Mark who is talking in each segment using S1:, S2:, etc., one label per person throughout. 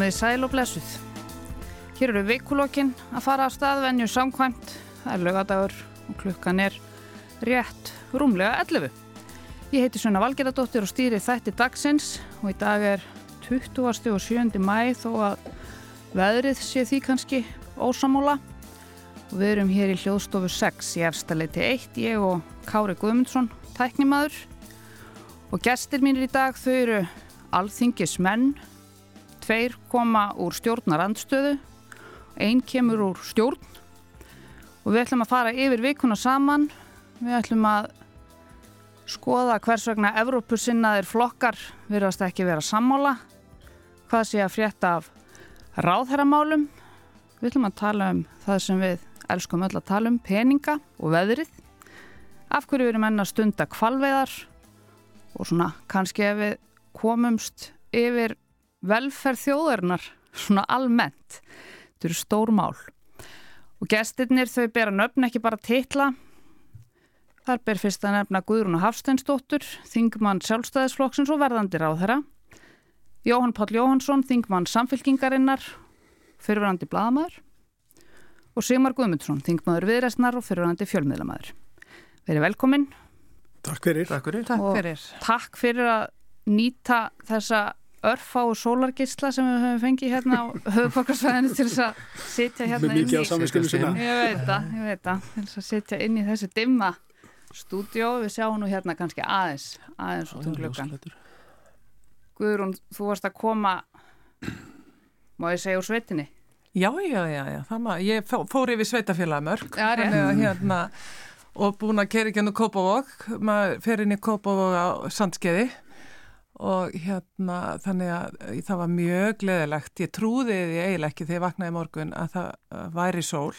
S1: Komið í sæl og blessuð. Hér eru vikulokkin að fara að staðvenju samkvæmt. Það er lögadagur og klukkan er rétt rúmlega 11. Ég heiti Sunna Valgeradóttir og stýri þætti dagsins og í dag er 20. og 7. mæ þó að veðrið sé því kannski ósamóla og við erum hér í hljóðstofu 6 í efstaleiti 1, ég og Kári Guðmundsson, tæknimaður og gestir mínir í dag þau eru alþingismenn tveir koma úr stjórnarandstöðu einn kemur úr stjórn. Og við ætlum að fara yfir vikuna saman. Við ætlum að skoða hvers vegna Evrópusinnaðir flokkar virðast ekki vera sammála hvað sé að frétta af ráðherramálum. Við ætlum að tala um það sem við elskum öll að tala um peninga og veðrið. Af hverju við erum enna stunda kvalveðar og svona kannski ef við komumst yfir velferð þjóðarinnar svona almennt. Þetta eru stór mál. Og gestirnir þau bera nöfn ekki bara titla. Þar ber fyrst að nefna Guðrún og Hafsteinsdóttur, þingmann sjálfstæðisflokksins og verðandi ráðherra. Jóhann Páll Jóhansson, þingmann samfélkingarinnar, fyrirverandi bladamæður. Og Sigmar Guðmundsson, þingmaður viðræstnar og fyrirverandi fjölmiðlamæður. Verið velkominn.
S2: Takk fyrir.
S3: Takk fyrir.
S1: Takk fyrir. Takk fyrir að nýta þessa örfá og sólargisla sem við höfum fengið hérna á höfuborgarsvæðinu til þess að sitja hérna
S2: Með mikið á samvinskinu sinna.
S1: Ég veit það, ég veit það. Til þess að sitja inn í þessu dimma stúdjó. Við sjáum nú hérna kannski aðeins, aðeins út um gluggan. Guðrún, þú varst að koma, má ég segja úr svetinni?
S3: Já, já, já, já. Maður, ég fór yfir sveitafélagamörk.
S1: Já, rétt.
S3: Hérna, og búin að ekki hennu Kópavók. Maður fer inn í Kópavók á Sandskeiði og hérna þannig að það var mjög gleðilegt. Ég trúði því eiginlega ekki þegar ég vaknaði morgun að það væri sól.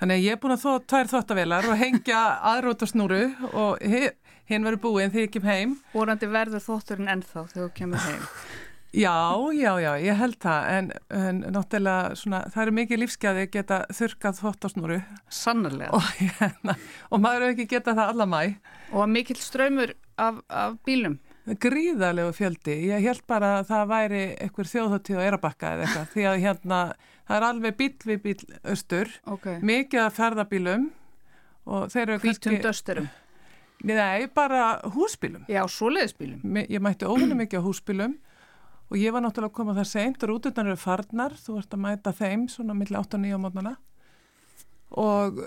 S3: Þannig að ég er búin að þó tvær þottavelar og hengja aðróta snúru og hinn verður búinn þegar ég kem heim.
S1: Vorandi verður þótturinn ennþá þegar þú kemur heim.
S3: Já, já, já, ég held það en, en náttúrulega svona, það eru mikið lífsgæði geta þurkað þvottasnúru.
S1: Sannarlega.
S3: Og, hérna, og maður hefur ekki getað það alla mæ.
S1: Og mikill ströymur af, af bílum.
S3: Gríðarlegu fjöldi. Ég held bara að það væri einhver þjóðhóttíð á Erabakka eða eitthvað því að hérna það er alveg bíl við bíl östur,
S1: okay.
S3: mikið að ferðabílum og þeir eru
S1: Hvítum dösturum?
S3: Nei, bara húsbílum.
S1: Já, svoleiðisbílum.
S3: Ég mætti óvinni mikið á húsbílum og ég var náttúrulega að koma það seint og rúturnar eru farnar, þú ert að mæta þeim svona millir 8 og 9 á mótnana og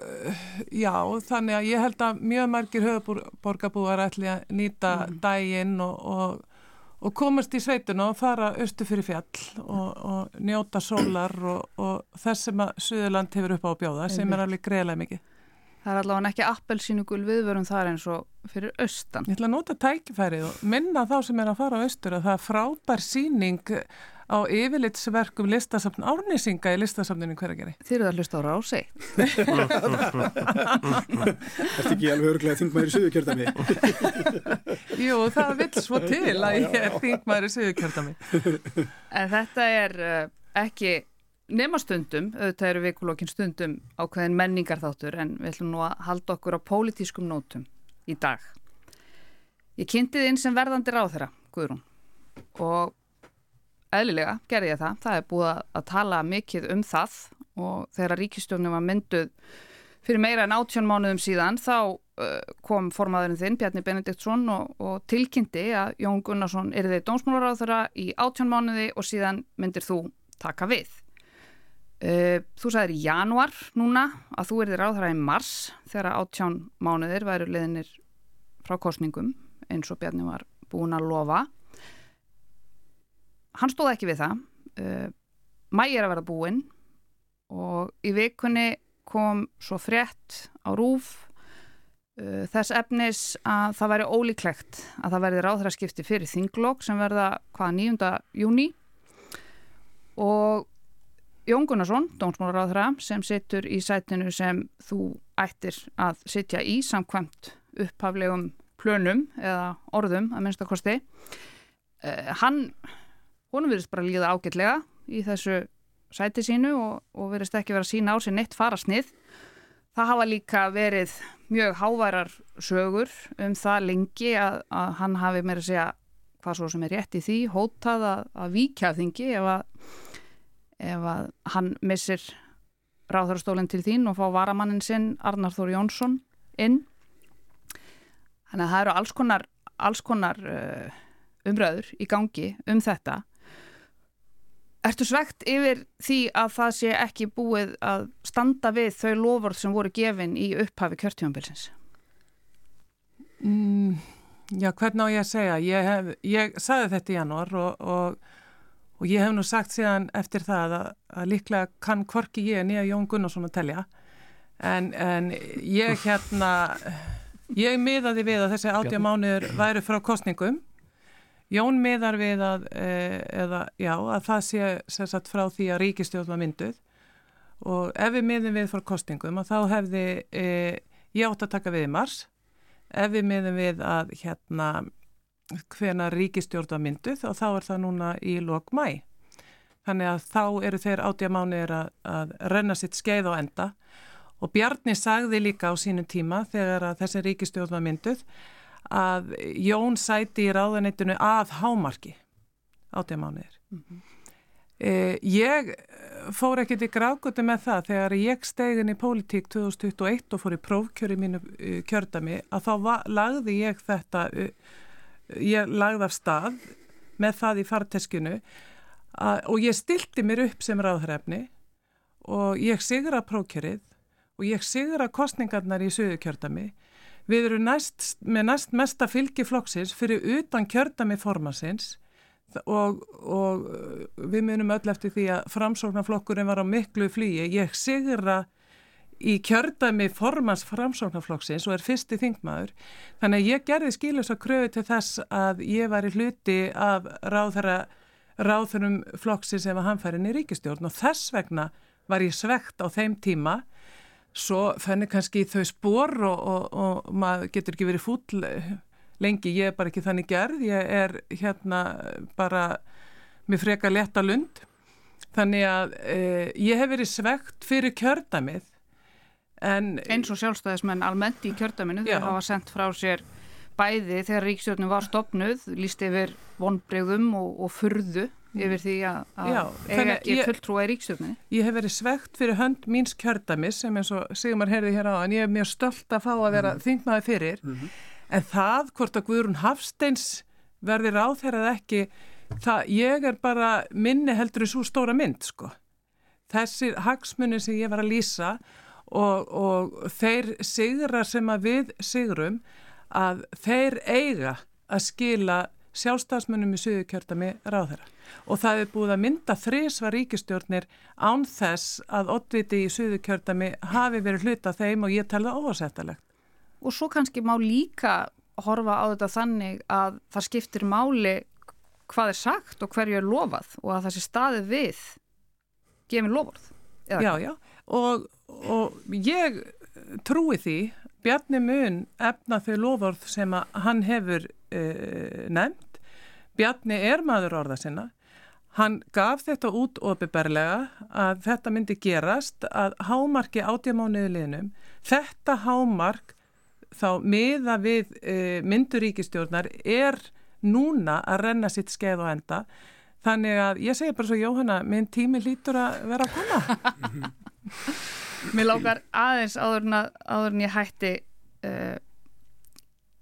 S3: já, þannig að ég held að mjög margir höfuborgarbúar ætli að nýta mm. dægin og, og, og komast í sveituna og fara östu fyrir fjall og, og njóta sólar og þess sem að Suðurland hefur upp á að bjóða sem er alveg greiðlega mikið.
S1: Það er allavega ekki appelsínugul viðvörun þar eins og fyrir austan.
S3: Ég ætla að nota tækifærið og minna þá sem er að fara á austur að það er frábær síning á yfirlitsverkum listasafn árnisinga í listasafninu hverjageri.
S1: Þið eru að hlusta á rási.
S2: Það er ekki alveg örglega þingmæri suðukjörðami.
S3: Jú, það vil svo til að ég er þingmæri suðukjörðami.
S1: En þetta er uh, ekki nema stundum, auðvitað eru vikulokkin stundum ákveðin menningar þáttur en við ætlum nú að halda okkur á pólitískum nótum í dag. Ég kynnti þið inn sem verðandi ráð þeirra, Guðrún, og eðlilega gerði ég það. Það er búið að tala mikið um það og þegar ríkistjónum var mynduð fyrir meira en áttjón mánuðum síðan þá uh, kom formaðurinn þinn, Bjarni Benediktsson og, og tilkynnti að Jón Gunnarsson er þið dómsmálaráð þeirra í áttjón mánuði og síðan myndir þú taka við. Uh, þú sagðir í januar núna að þú erðir á þeirra í mars þegar áttján mánuðir væru leðinir frá kostningum eins og Bjarni var búin að lofa hann stóð ekki við það uh, mæ er að vera búin og í vikunni kom svo frétt á rúf uh, þess efnis að það væri ólíklegt að það verði ráðhraskipti fyrir þinglokk sem verða hvaða 9. júni og Jón Gunnarsson, dómsmálaráðra sem situr í sætinu sem þú ættir að sitja í samkvæmt upphaflegum plönum eða orðum að minnstakosti uh, hann honum verðist bara líða ágætlega í þessu sæti sínu og, og verðist ekki verið að sína á sér neitt fara snið. Það hafa líka verið mjög háværar sögur um það lengi að, að hann hafi meira að segja hvað svo sem er rétt í því, hótað að, að víkja þingi ef að, ef að hann missir ráðhörstólinn til þín og fá varamannin sinn Arnar Þór Jónsson inn þannig að það eru alls konar, alls konar uh, umröður í gangi um þetta Ertu svegt yfir því að það sé ekki búið að standa við þau lofvörð sem voru gefin í upphafi kjörtjónbilsins?
S3: Mm, já, hvernig á ég að segja? Ég, hef, ég sagði þetta í janúar og, og, og ég hef nú sagt síðan eftir það að, að líklega kann kvorki ég nýja Jón Gunnarsson að telja en, en ég hérna, ég miðaði við að þessi átja mánuður væri frá kostningum Jón miðar við að, e, eða, já, að það sé sérsagt frá því að ríkistjóð var mynduð. Og ef við miðum við frá kostingum þá hefði e, ég átt að taka við í mars. Ef við miðum við að hérna hvena ríkistjórn var mynduð og þá er það núna í lok mæ þannig að þá eru þeir átja mánir að, að renna sitt skeið og enda. Og Bjarni sagði líka á sínu tíma þegar að þessi ríkistjórn var mynduð að Jón sæti í ráðanettinu að hámarki átjámániðir. Mm -hmm. eh, ég fór ekkert í grákutu með það þegar ég stegin í pólitík 2021 og fór í prófkjöri mínu uh, kjördami að þá va, lagði ég þetta, uh, ég lagði af stað með það í farteskinu og ég stilti mér upp sem ráðhrefni og ég sigra prófkjörið og ég sigra kostningarnar í söðu kjördami Við erum næst, með næst mesta fylgi flokksins fyrir utan kjördami formansins og, og uh, við munum öll eftir því að framsóknarflokkurinn var á miklu flýi. Ég sigra í kjördami formans framsóknarflokksins og er fyrsti þingmaður. Þannig að ég gerði skilus að kröfu til þess að ég var í hluti af ráðhverja ráðhverjum flokksins ef að hann færi inn í ríkistjórn og þess vegna var ég svegt á þeim tíma svo fennir kannski þau spór og, og, og maður getur ekki verið fúll lengi, ég er bara ekki þannig gerð, ég er hérna bara með freka leta lund. Þannig að e, ég hef verið svegt fyrir kjördamið en
S1: eins og sjálfstæðismenn almennt í kjördaminu það var sendt frá sér bæði þegar ríkstjórnum var stopnuð líst yfir vonbregðum og, og furðu yfir því að, að Já, eiga ekki fulltrúa í ríkstjórnini.
S3: Ég hef verið svegt fyrir hönd míns kjördamis sem eins og Sigmar heyrði hér á en ég er mjög stolt að fá að vera mm. þingmaði fyrir mm -hmm. en það hvort að Guðrún Hafsteins verðir á þeirra ekki það, ég er bara minni heldur í svo stóra mynd sko. Þessir hagsmunni sem ég var að lýsa og, og þeir sigrar sem að við sigrum að þeir eiga að skila sjálfstafsmunum í suðukjörtami ráðherra og það er búið að mynda þrísva ríkistjórnir án þess að oddviti í suðukjörtami hafi verið hluta þeim og ég telða óvasettalegt.
S1: Og svo kannski má líka horfa á þetta þannig að það skiptir máli hvað er sagt og hverju er lofað og að það sé staðið við gefin lofað.
S3: Já, já, og, og ég trúi því Bjarni mun efna þau lofað sem hann hefur uh, nefnt. Bjarni er maður orða sinna Hann gaf þetta út opiðberlega að þetta myndi gerast að hámarki átjamánuðu liðnum. Þetta hámark þá miða við e, mynduríkistjórnar er núna að renna sitt skeið og enda. Þannig að ég segja bara svo Jóhanna, minn tími lítur að vera að koma.
S1: Mér lákar aðeins áður en, áður en ég hætti uh,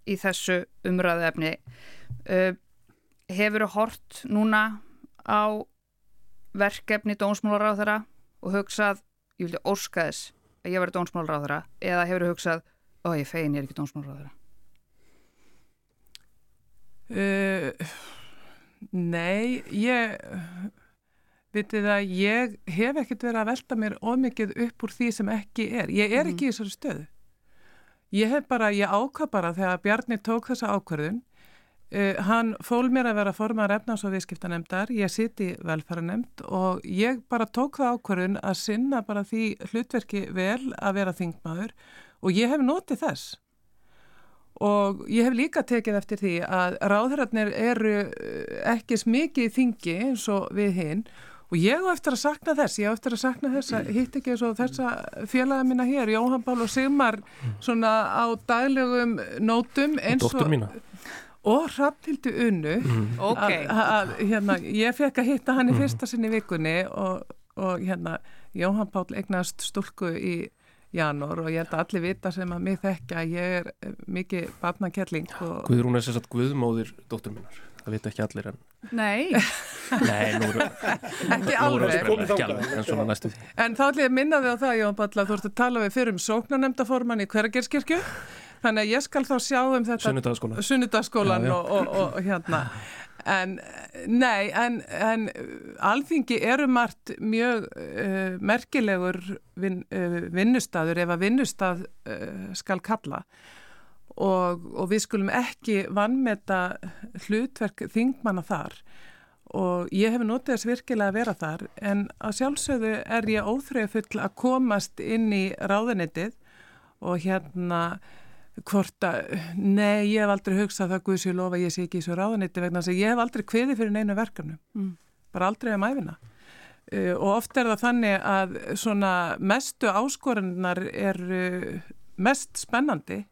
S1: í þessu umræðu efni. Uh, hefur þú hort núna á verkefni dónsmálar á þeirra og hugsað, ég vilja óska þess að ég verði dónsmálar á þeirra eða hefur hugsað, ó ég fegin ég er ekki dónsmálar á þeirra
S3: uh, Nei ég vitið að ég hef ekkert verið að velta mér ómikið upp úr því sem ekki er. Ég er ekki mm. í þessari stöðu. Ég hef bara, ég ákvað bara þegar Bjarni tók þessa ákvarðun Uh, hann fól mér að vera formar efnars- og viðskiptanemdar, ég siti velfæranemd og ég bara tók það ákvarðun að sinna bara því hlutverki vel að vera þingmaður og ég hef notið þess. Og ég hef líka tekið eftir því að ráðherrarnir eru eh, ekki smikið í þingi eins og við hinn og ég á eftir að sakna þess, ég á eftir að sakna þess að hitt ekki eins og þessa félaga mína hér, Jóhann Pál og Sigmar svona á daglegum nótum eins og og Hrafnildu Unnu
S1: mm. okay.
S3: að hérna, ég fekk að hitta hann í mm. fyrsta sinni vikunni og, og hérna Jóhann Páll eignast stúlku í janúar og ég held að allir vita sem að mig þekka að ég er eh, mikið barnakelling og
S4: Guðrún er sérsagt Guðmóðir dóttur minnar það veit ekki allir en
S1: Nei,
S4: Nei, nú eru
S3: ekki alveg
S4: en svona næstu
S3: En þá ætlum ég að minna þig á það, Jón Páll, að þú ert að tala við fyrir um sóknarnemdaforman í Hveragerskirkju þannig að ég skal þá sjá um þetta
S4: Sunnudagaskóla
S3: sunnudagsskólan
S4: Já, já.
S3: og, og, og, hérna. En nei, en, en alþingi eru margt mjög uh, merkilegur vin, uh, vinnustadur ef að vinnustad uh, skal kalla. Og, og við skulum ekki vannmeta hlutverk þingmanna þar. Og ég hef notið þess virkilega að vera þar. En að sjálfsögðu er ég óþreyfull að komast inn í ráðunitið og hérna hvort að, nei, ég hef aldrei hugsað það Guðs ég lofa ég sé ekki í svo ráðuniti vegna þess að ég hef aldrei kveði fyrir neinu verkefnum.
S1: Mm.
S3: bara aldrei um æfina uh, og oft er það þannig að svona mestu áskorunar eru mest spennandi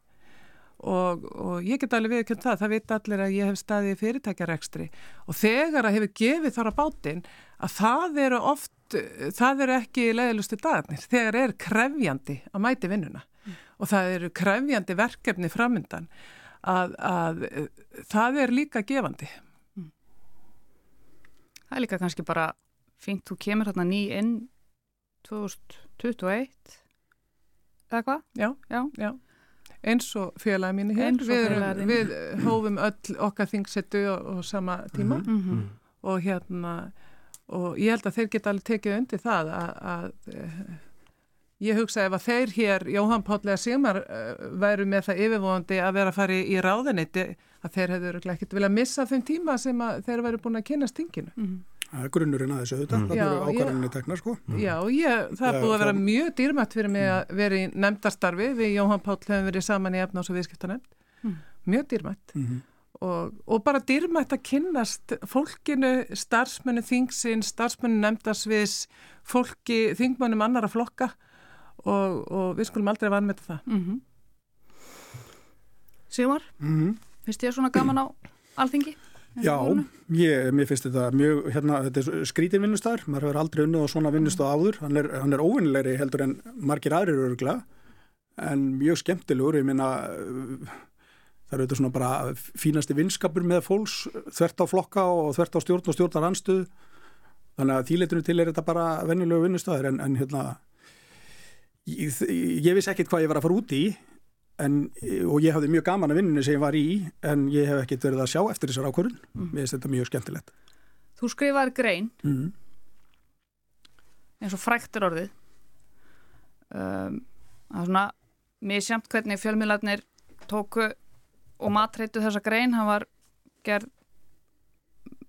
S3: og, og ég get alveg viðkjönd það, það veit allir að ég hef staðið í fyrirtækjarekstri. Og þegar að hefur gefið þar á bátinn að það eru oft, það eru ekki leiðilustu dagarnir, þegar er krefjandi að mæti vinnuna og það eru krefjandi verkefni framöndan að, að eh, það er líka gefandi.
S1: það er líka kannski bara fínt, þú kemur hérna ný inn 2021 eða hvað?
S3: Já,
S1: Já.
S3: já. Eins og félagi mínu hér, við, við hófum öll okkar þingsetu og, og sama tíma
S1: Mm -hmm.
S3: og hérna og ég held að þeir geta alveg tekið undir það að, að eh, ég hugsa ef að þeir hér, Jóhann Páll eða Sigmar uh, væru með það yfirvóðandi að vera að fara í, ráðanetti að þeir hefðu örugglega ekkert vilja missa þeim tíma sem að þeir væru búin að kynast tinginu.
S2: Það er grunnurinn að þessu auðvitað,
S4: Mm.
S2: það eru ákvarðinni teknar sko.
S3: Já, ég, það er búið að vera
S2: það-
S3: mjög dýrmætt fyrir mig að vera í nefndarstarfi við Jóhann Páll hefum verið saman í efnáðs og viðskiptanemnd.
S1: Mm.
S3: Mjög dýrmætt.
S2: Mm
S3: Og, og bara dýrmætt að kynnast fólkinu, starfsmennu þingsinn, starfsmennu nefndarsviðs, fólki, þingmönnum annara flokka og, og við skulum aldrei vanmeta það.
S1: Mm Sigmar,
S2: -hmm.
S1: finnst þér svona gaman á alþingi?
S2: Já, ég, mér finnst þetta mjög, hérna, þetta er skrítin vinnustæður, maður hefur aldrei unnið á svona vinnustöð áður, hann er, hann er óvinnilegri heldur en margir aðrir öruglega, en mjög skemmtilegur, ég minna, það eru þetta svona bara fínasti vinskapur með fólks, þvert á flokka og þvert á stjórn og stjórnar anstuð, þannig að þýleitinu til er þetta bara vennilegu vinnustæður, en, en hérna, ég, ég vissi ekkit hvað ég var að fara út í, En, og ég hafði mjög gaman að vinnunni sem ég var í en ég hef ekkert verið að sjá eftir þessar ákvörðun. Mér finnst þetta mjög skemmtilegt.
S1: Þú skrifaði grein.
S2: Mm.
S1: eins og frækt er orðið. Um, það er svona misjamt hvernig fjölmiðlarnir tóku og matreitu þessa grein. Hann var gerð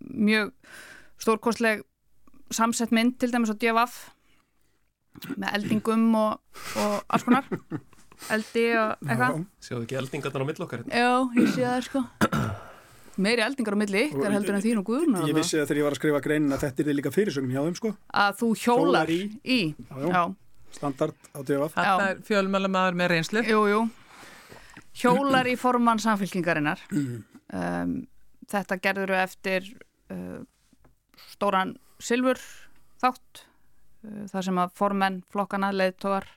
S1: mjög stórkostleg samsett mynd til dæmis á DFF með eldingum og, og alls konar eldi og eitthvað
S4: Sjáðu ekki eldingarnar á mill okkar hérna?
S1: Já, ég sé það sko meiri eldingar á milli ykkar heldur en þín og guðunar
S2: Ég vissi að þegar ég var að skrifa greinin að þetta er líka fyrirsögn hjá þeim sko,
S1: að þú hjólar
S2: Hjólar í.
S1: í.
S2: Já, já. Standard á DFF.
S3: Þetta er fjölmjölamæður með reynslu.
S1: Jú, jú. Hjólar í formann samfélkingarinnar.
S2: mm.
S1: Um, þetta gerður eftir uh, stóran silfur þátt þar sem að formenn flokkana, leiðtogar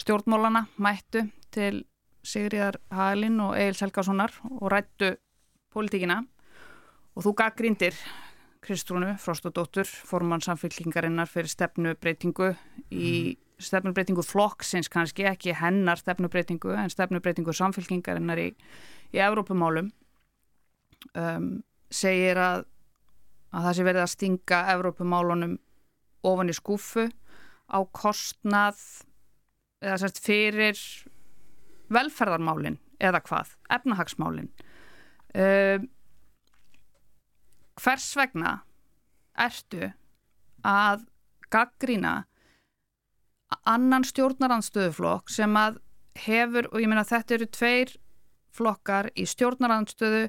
S1: stjórnmólana mættu til Sigriðar Hagelin og Egil Selgasonar og rættu pólitíkina. Og þú gaggríndir Kristrúnu Frostadóttur, formann samfélkingarinnar fyrir stefnubreitingu í stefnubreitingu flokksins kannski, ekki hennar stefnubreitingu en stefnubreitingu samfélkingarinnar í, í Evrópumálum. Um, segir að, að það sé verið að stinga Evrópumálunum ofan í skúfu á kostnað eða sérst fyrir velferðarmálin eða hvað, efnahagsmálin. Um, hvers vegna ertu að gaggrína annan stjórnarandstöðuflokk sem að hefur, og ég meina þetta eru tveir flokkar í stjórnarandstöðu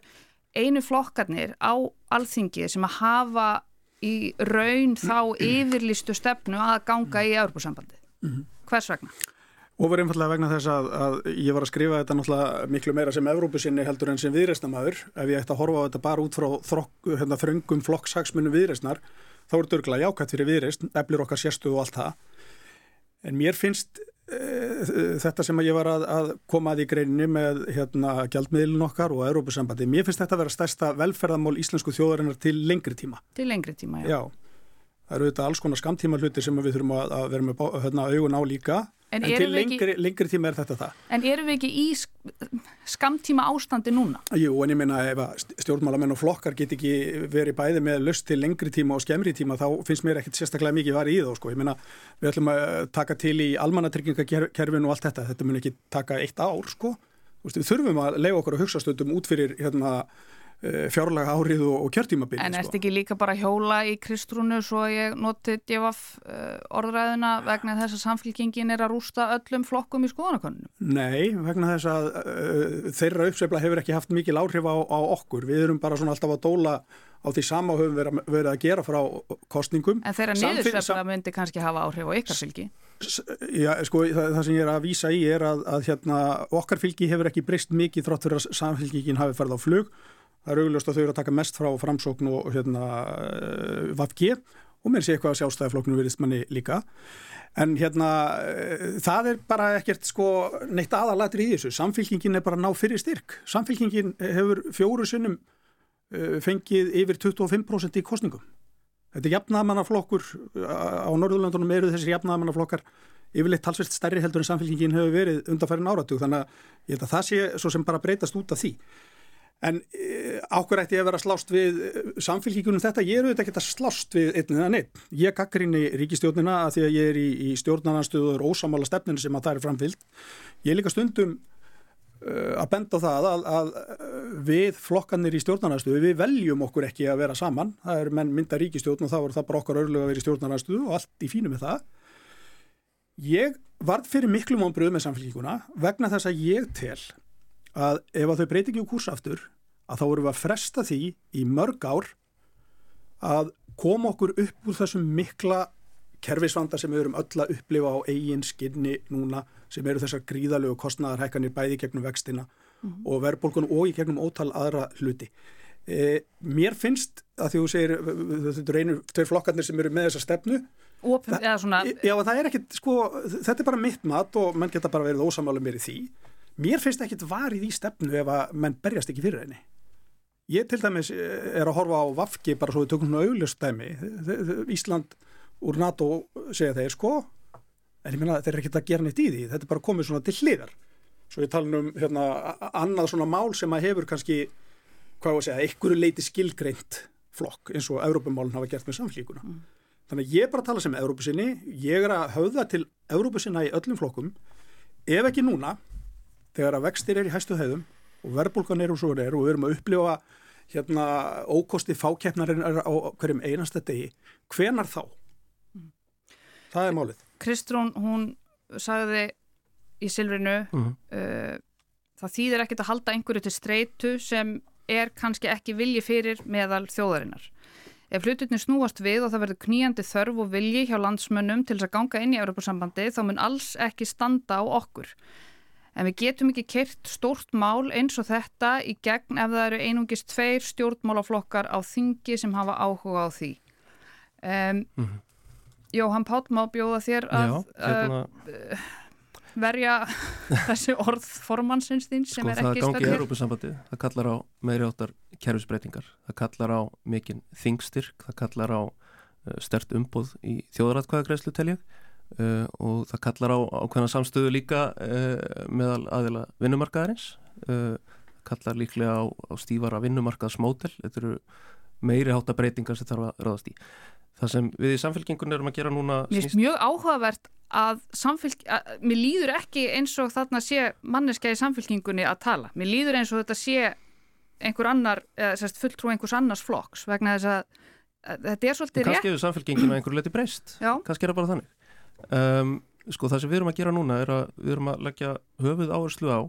S1: einu flokkarnir á alþingi sem að hafa í raun þá yfirlistu stefnu að ganga í Európusambandi. Hvers vegna?
S2: og var einfallega vegna þess að, að ég var að skrifa þetta náttúrulega miklu meira sem Evrópusinni heldur en sem viðreistnamaður ef ég ætti að horfa á þetta bara út frá þrokk, hérna, þröngum flokkshagsmunum viðreistnar þá er þetta örgulega jákvæmt fyrir viðreist, eflir okkar sérstuð og allt það. En mér finnst þetta sem ég var að, að koma að í greininni með hérna, gjaldmiðlun okkar og Európusambandi, mér finnst þetta að vera stærsta velferðamál íslensku þjóðarinnar til lengri tíma.
S1: Til lengri tíma, já.
S2: Já, það eru þetta alls konar skamtíma hluti sem við þurfum að, að vera með hérna, augun á líka En, en til lengri, ekki, lengri tíma er þetta það.
S1: En eru við ekki í skamtíma ástandi núna?
S2: Jú, en ég minna ef stjórnmálamenn og flokkar get ekki verið bæði með löst til lengri tíma og skemmri tíma þá finnst mér ekkert sérstaklega mikið var í þá sko. Ég minna við ætlum að taka til í almannatryggingakerfin og allt þetta. Þetta mun ekki taka eitt ár sko. Við þurfum að leiða okkur að hugsa stundum út fyrir hérna Eh, fjárlega árið og, og kjörtímabili.
S1: En ert sko. ekki líka bara hjóla í kristrúnu svo ég noti djefaf uh, orðræðina vegna þess að samfélkingin er að rústa öllum flokkum í skoðanakonunum?
S2: Nei, vegna þess að uh, þeirra uppsefla hefur ekki haft mikil áhrif á, á okkur. Við erum bara svona alltaf að dóla á því sama höfum við verið að gera frá kostningum.
S1: En þeirra niðursefla myndi kannski hafa áhrif á ykkar fylgi?
S2: Já, sko, það, það sem ég er að vísa í er að, að hérna, okkar fylgi hefur ekki breyst mikið þrótt fyrir að samfélkingin hafi ferð á flug það er augljóst að þau eru að taka mest frá framsókn og hérna eh, VFG og mér sé eitthvað að sjálfstæðafloknum virðist manni líka. En hérna eh, það er bara ekkert sko neitt aðalættir í þessu, samfélkingin er bara ná fyrir styrk, samfélkingin hefur fjóru sinnum eh, fengið yfir 25% í kostningum þetta er jafnaðmannaflokkur á Norðurlandunum eru þessir jafnaðmannaflokkar yfirleitt talsvilt stærri heldur en samfélkingin hefur verið undanfærin áratug. Þannig að að það sé svo sem bara breytast út af því En e, ákveð ætti ég að vera slást við e, samfélgíkunum þetta, ég er auðvitað ekki að slást við einn eða neitt. Ég gaggir inn í ríkistjórnina að því að ég er í, í stjórnarnarstöður og ósamála stefninu sem að það er framfyllt. Ég er líka stundum uh, að benda það að, að við flokkanir í stjórnarnarstöðu, við veljum okkur ekki að vera saman. Það er menn mynda ríkistjórn og þá er það bara okkar örlega að vera í stjórnarnarstöðu og allt í fínu með það. Ég varð fyrir miklu mónbröð með samfélgíkuna vegna þess að ég tel að ef að þau breyti ekki úr kursaftur að þá vorum við að fresta því í mörg ár að koma okkur upp úr þessum mikla kerfisvanda sem við erum öll að upplifa á eigin skinni núna sem eru þessar gríðalögu kostnæðarhækkanir bæði gegnum vextina mm -hmm. og verðbólkunum og í gegnum ótal aðra hluti. E, mér finnst að því þú segir þetta eru einu tveir flokkarnir sem eru með þessa stefnu
S1: Opum, Þa, svona...
S2: Já, það er ekkit, sko, þetta er bara mitt mat og mann geta bara verið ósamála mér í því mér finnst ekkit varið í stefnu ef að menn berjast ekki fyrir henni. Ég til dæmis eh, er að horfa á Vafki bara svo við tökum svona auglust dæmi. Ísland úr NATO segja þeir sko en ég minna þeir er ekkit að gera neitt í því. Þetta er bara komið svona til hliðar. Svo ég tala um hérna annað svona mál sem að hefur kannski hvað að segja, einhverju leiti skilgreint flokk eins og Európumálun hafa gert með samflíkuna mm. þannig að ég bara tala sem Európusinni ég er að höfða til Európusinna í öllum flokkum. Ef ekki núna þegar að vextir er í hæstu hefðum og verðbólkan er og svo er og við erum að upplifa hérna ókosti fákeppnarinn á hverjum einasta degi hvenar þá? Það er málið.
S1: Kristrún, hún sagði í Silvrinu mm -hmm. uh, það þýðir ekkert að halda einhverju til streitu sem er kannski ekki vilji fyrir meðal þjóðarinnar. Ef hluturni snúast við og það verður kníjandi þörf og vilji hjá landsmönnum til þess að ganga inn í Europasambandi þá mun alls ekki standa á okkur en við getum ekki kert stórt mál eins og þetta í gegn ef það eru einungist tveir stjórnmálaflokkar á þingi sem hafa áhuga á því. Um, mm -hmm. Jóhann Pál má bjóða þér að Já, uh, verja þessi orð formansins þín sem sko, er ekki
S4: stökkur. Það gangi í Európa-sambandi, það kallar á meiri áttar kerfisbreytingar, það kallar á mikinn þingstyrk, það kallar á uh, stert umbóð í þjóðratkvæðagreðslu telja Uh, og það kallar á ákveðna samstöðu líka uh, meðal aðila vinnumarkaðarins. Uh, kallar líklega á, á stífara vinnumarkaðsmótel þetta eru meiri hátta breytingar sem þarf að ráðast í. Það sem við í samfélkingun erum að gera núna
S1: Mér finnst mjög áhugavert að samfélk mér líður ekki eins og þarna sé manneska í samfélkingunni að tala. Mér líður eins og þetta sé einhver annar, eða fulltrú einhvers annars flokks vegna þess að, að þetta er svolítið rétt.
S4: Kanski hefur samfélkinginu einhver leti breyst. Kannski er það bara þannig um, sko það sem við erum að gera núna er að við erum að leggja höfuð áherslu á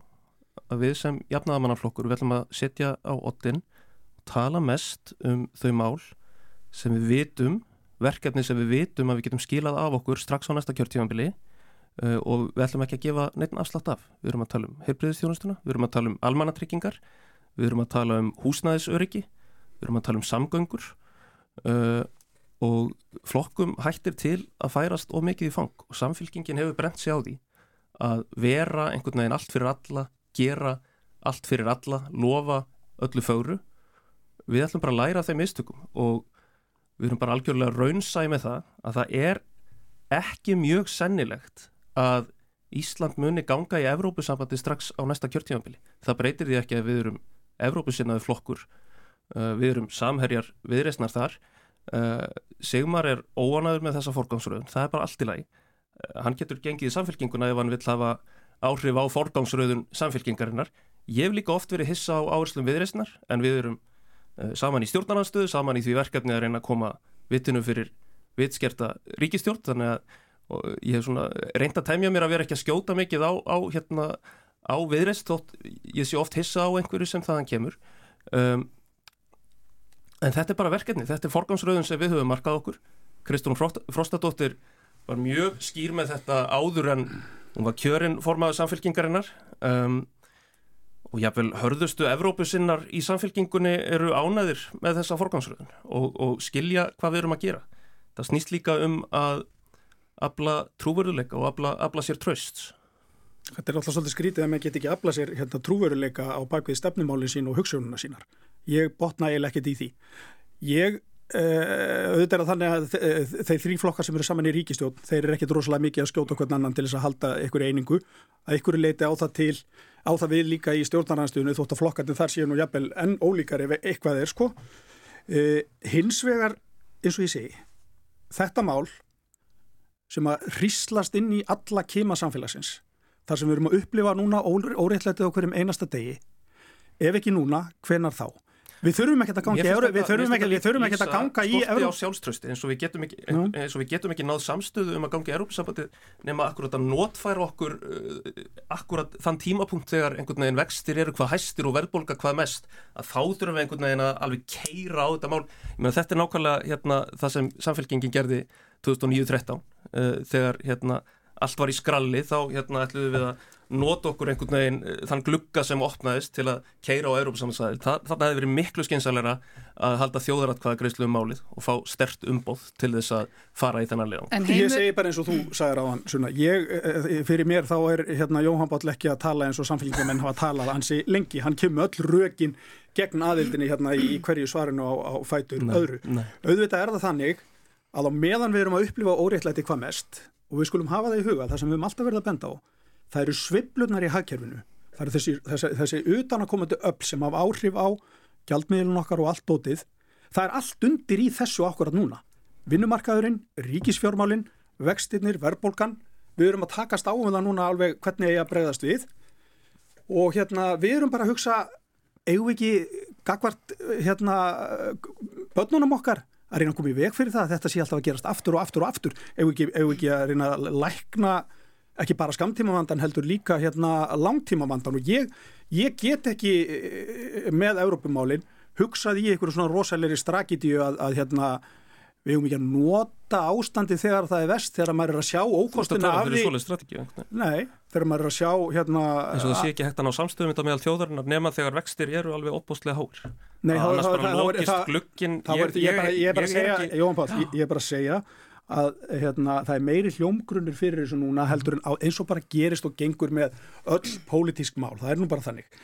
S4: að við sem jafnaðamannaflokkur við ætlum að setja á ottin tala mest um þau mál sem við vitum verkefni sem við vitum að við getum skilað af okkur strax á næsta kjörtífanbili uh, og við ætlum ekki að gefa neitt afslátt af. Við erum að tala um heilbriðistjónustuna við erum að tala um almannatryggingar við erum að tala um húsnæðisöryggi við erum að tala um samgöngur uh, og flokkum hættir til að færast of mikið í fang og samfélkingin hefur brent sig á því að vera einhvern veginn allt fyrir alla, gera allt fyrir alla, lofa öllu fóru. Við ætlum bara að læra þeim mistökum og við erum bara algjörlega raunsæg með það að það er ekki mjög sennilegt að Ísland muni ganga í Evrópusambandi strax á næsta kjörtímanbili. Það breytir því ekki að við erum Evrópusinnaði flokkur, uh, við erum samherjar viðreysnar þar Uh, Sigmar er óanaður með þessa forgangsröðun, það er bara allt í lagi. Uh, hann getur gengið í samfélkinguna ef hann vill hafa áhrif á forgangsröðun samfélkingarinnar. Ég hef líka oft verið hissa á áherslum viðreysnar en við erum uh, saman í stjórnarnanstöðu, saman í því verkefni að reyna að koma vitinu fyrir vitskerta ríkistjórn þannig að ég hef svona reynd að tæmja mér að vera ekki að skjóta mikið á, á, hérna, á viðreysn þótt ég sé oft hissa á einhverju sem þaðan kemur. Um, En þetta er bara verkefni, þetta er forgansröðun sem við höfum markað okkur. Kristún Frostadóttir var mjög skýr með þetta áður en hún var kjörinn formaður samfélkingarinnar um, og jáfnvel hörðustu Evrópusinnar í samfélkingunni eru ánæðir með þessa forgansröðun og, og skilja hvað við erum að gera. Það snýst líka um að abla trúveruleika og abla, abla sér trösts.
S2: Þetta er alltaf svolítið skrítið að maður get ekki abla sér hérna, trúveruleika á bakvið stefnumáli sín og hugsununa sínar ég botna eiginlega ekkert í því. Ég Uh, auðvitað er að þannig að uh, þeir þrý flokkar sem eru saman í ríkistjón þeir eru ekkert rosalega mikið að skjóta hvern annan til þess að halda ykkur einingu. Að ykkur leiti á það til á það við líka í stjórnarnarstöðinu þótt að flokkarnir þar séu nú jafnvel enn ólíkar ef eitthvað er sko. Uh, hins vegar eins og ég segi þetta mál sem að hríslast inn í alla kema samfélagsins þar sem við erum að upplifa núna óreittlætið á hverjum einasta degi ef ekki núna, hvenar þá Við þurfum ekki að ganga í Við þurfum ekki, við þurfum ekki að ganga í
S4: Skorti á sjálfströsti eins og við getum ekki, mm. eins og við getum ekki náð samstöðu um að ganga í Európa-sambandi nema akkurat að notfæra okkur uh, akkurat þann tímapunkt þegar einhvern veginn vextir eru hvað hæstir og verðbólka hvað mest að þá þurfum við einhvern veginn að alveg keira á þetta mál. Meina, þetta er nákvæmlega hérna, það sem samfélkingin gerði 2009-13 uh, þegar hérna, allt var í skralli þá hérna, ætluðum við að nota okkur einhvern veginn eh, þann glugga sem opnaðist til að keira á Európa-samhansæðil. Þannig hefði verið miklu skynsalera að halda þjóðaratkvæða greiðslu um málið og fá stert umbóð til þess að fara í þennan leðan.
S2: Heimur... Ég segi bara eins og þú sagðir á hann, svona, ég, eh, fyrir mér þá er hérna, Jóhann Báll ekki að tala eins og samfélgjum hafa talað hansi lengi, hann kemur öll rökin gegn aðildinni hérna í hverju svarinu á, á fætur nei, öðru. Nei. Auðvitað er það þannig að á meðan við erum að upplifa óréttlæti hvað mest og við skulum hafa það í huga, það sem við höfum alltaf verið að benda á það eru sviblunar í hagkerfinu. Það eru þessi, þessi, þessi utanakomandi öll sem hafa áhrif á gjaldmiðlun okkar og allt dótið. Það er allt undir í þessu akkurat núna. Vinnumarkaðurinn, ríkisfjármálinn vextinnir, verðbólkan við erum að takast á um það núna alveg hvernig ég að bregðast við. Og hérna við erum bara að hugsa eigum ekki gagvart hérna börnunum okkar að reyna að koma í veg fyrir það að þetta sé alltaf að gerast aftur og aftur og aftur? Eigum ekki, eigum ekki að reyna að lækna ekki bara skamtímavandan heldur líka hérna langtímavandan og ég, ég get ekki eh, með Európumálinn hugsað í einhverju svona rosalegri strakidíu að, að hérna við hefum ekki að nota ástandi þegar það er vest þegar maður er að sjá ókostina
S4: af því
S2: Nei, þegar maður er að sjá hérna
S4: eins og það sé ekki hægt að ná samstöðum þetta meðal þjóðarinnar nema þegar vextir eru alveg opbóstlega háir.
S2: Nei,
S4: það,
S2: ég er bara Jóhann Pál, ég er bara að segja að hérna, það er meiri hljómgrunnir fyrir þessu núna heldur en á, eins og bara gerist og gengur með öll pólitísk mál, það er nú bara þannig.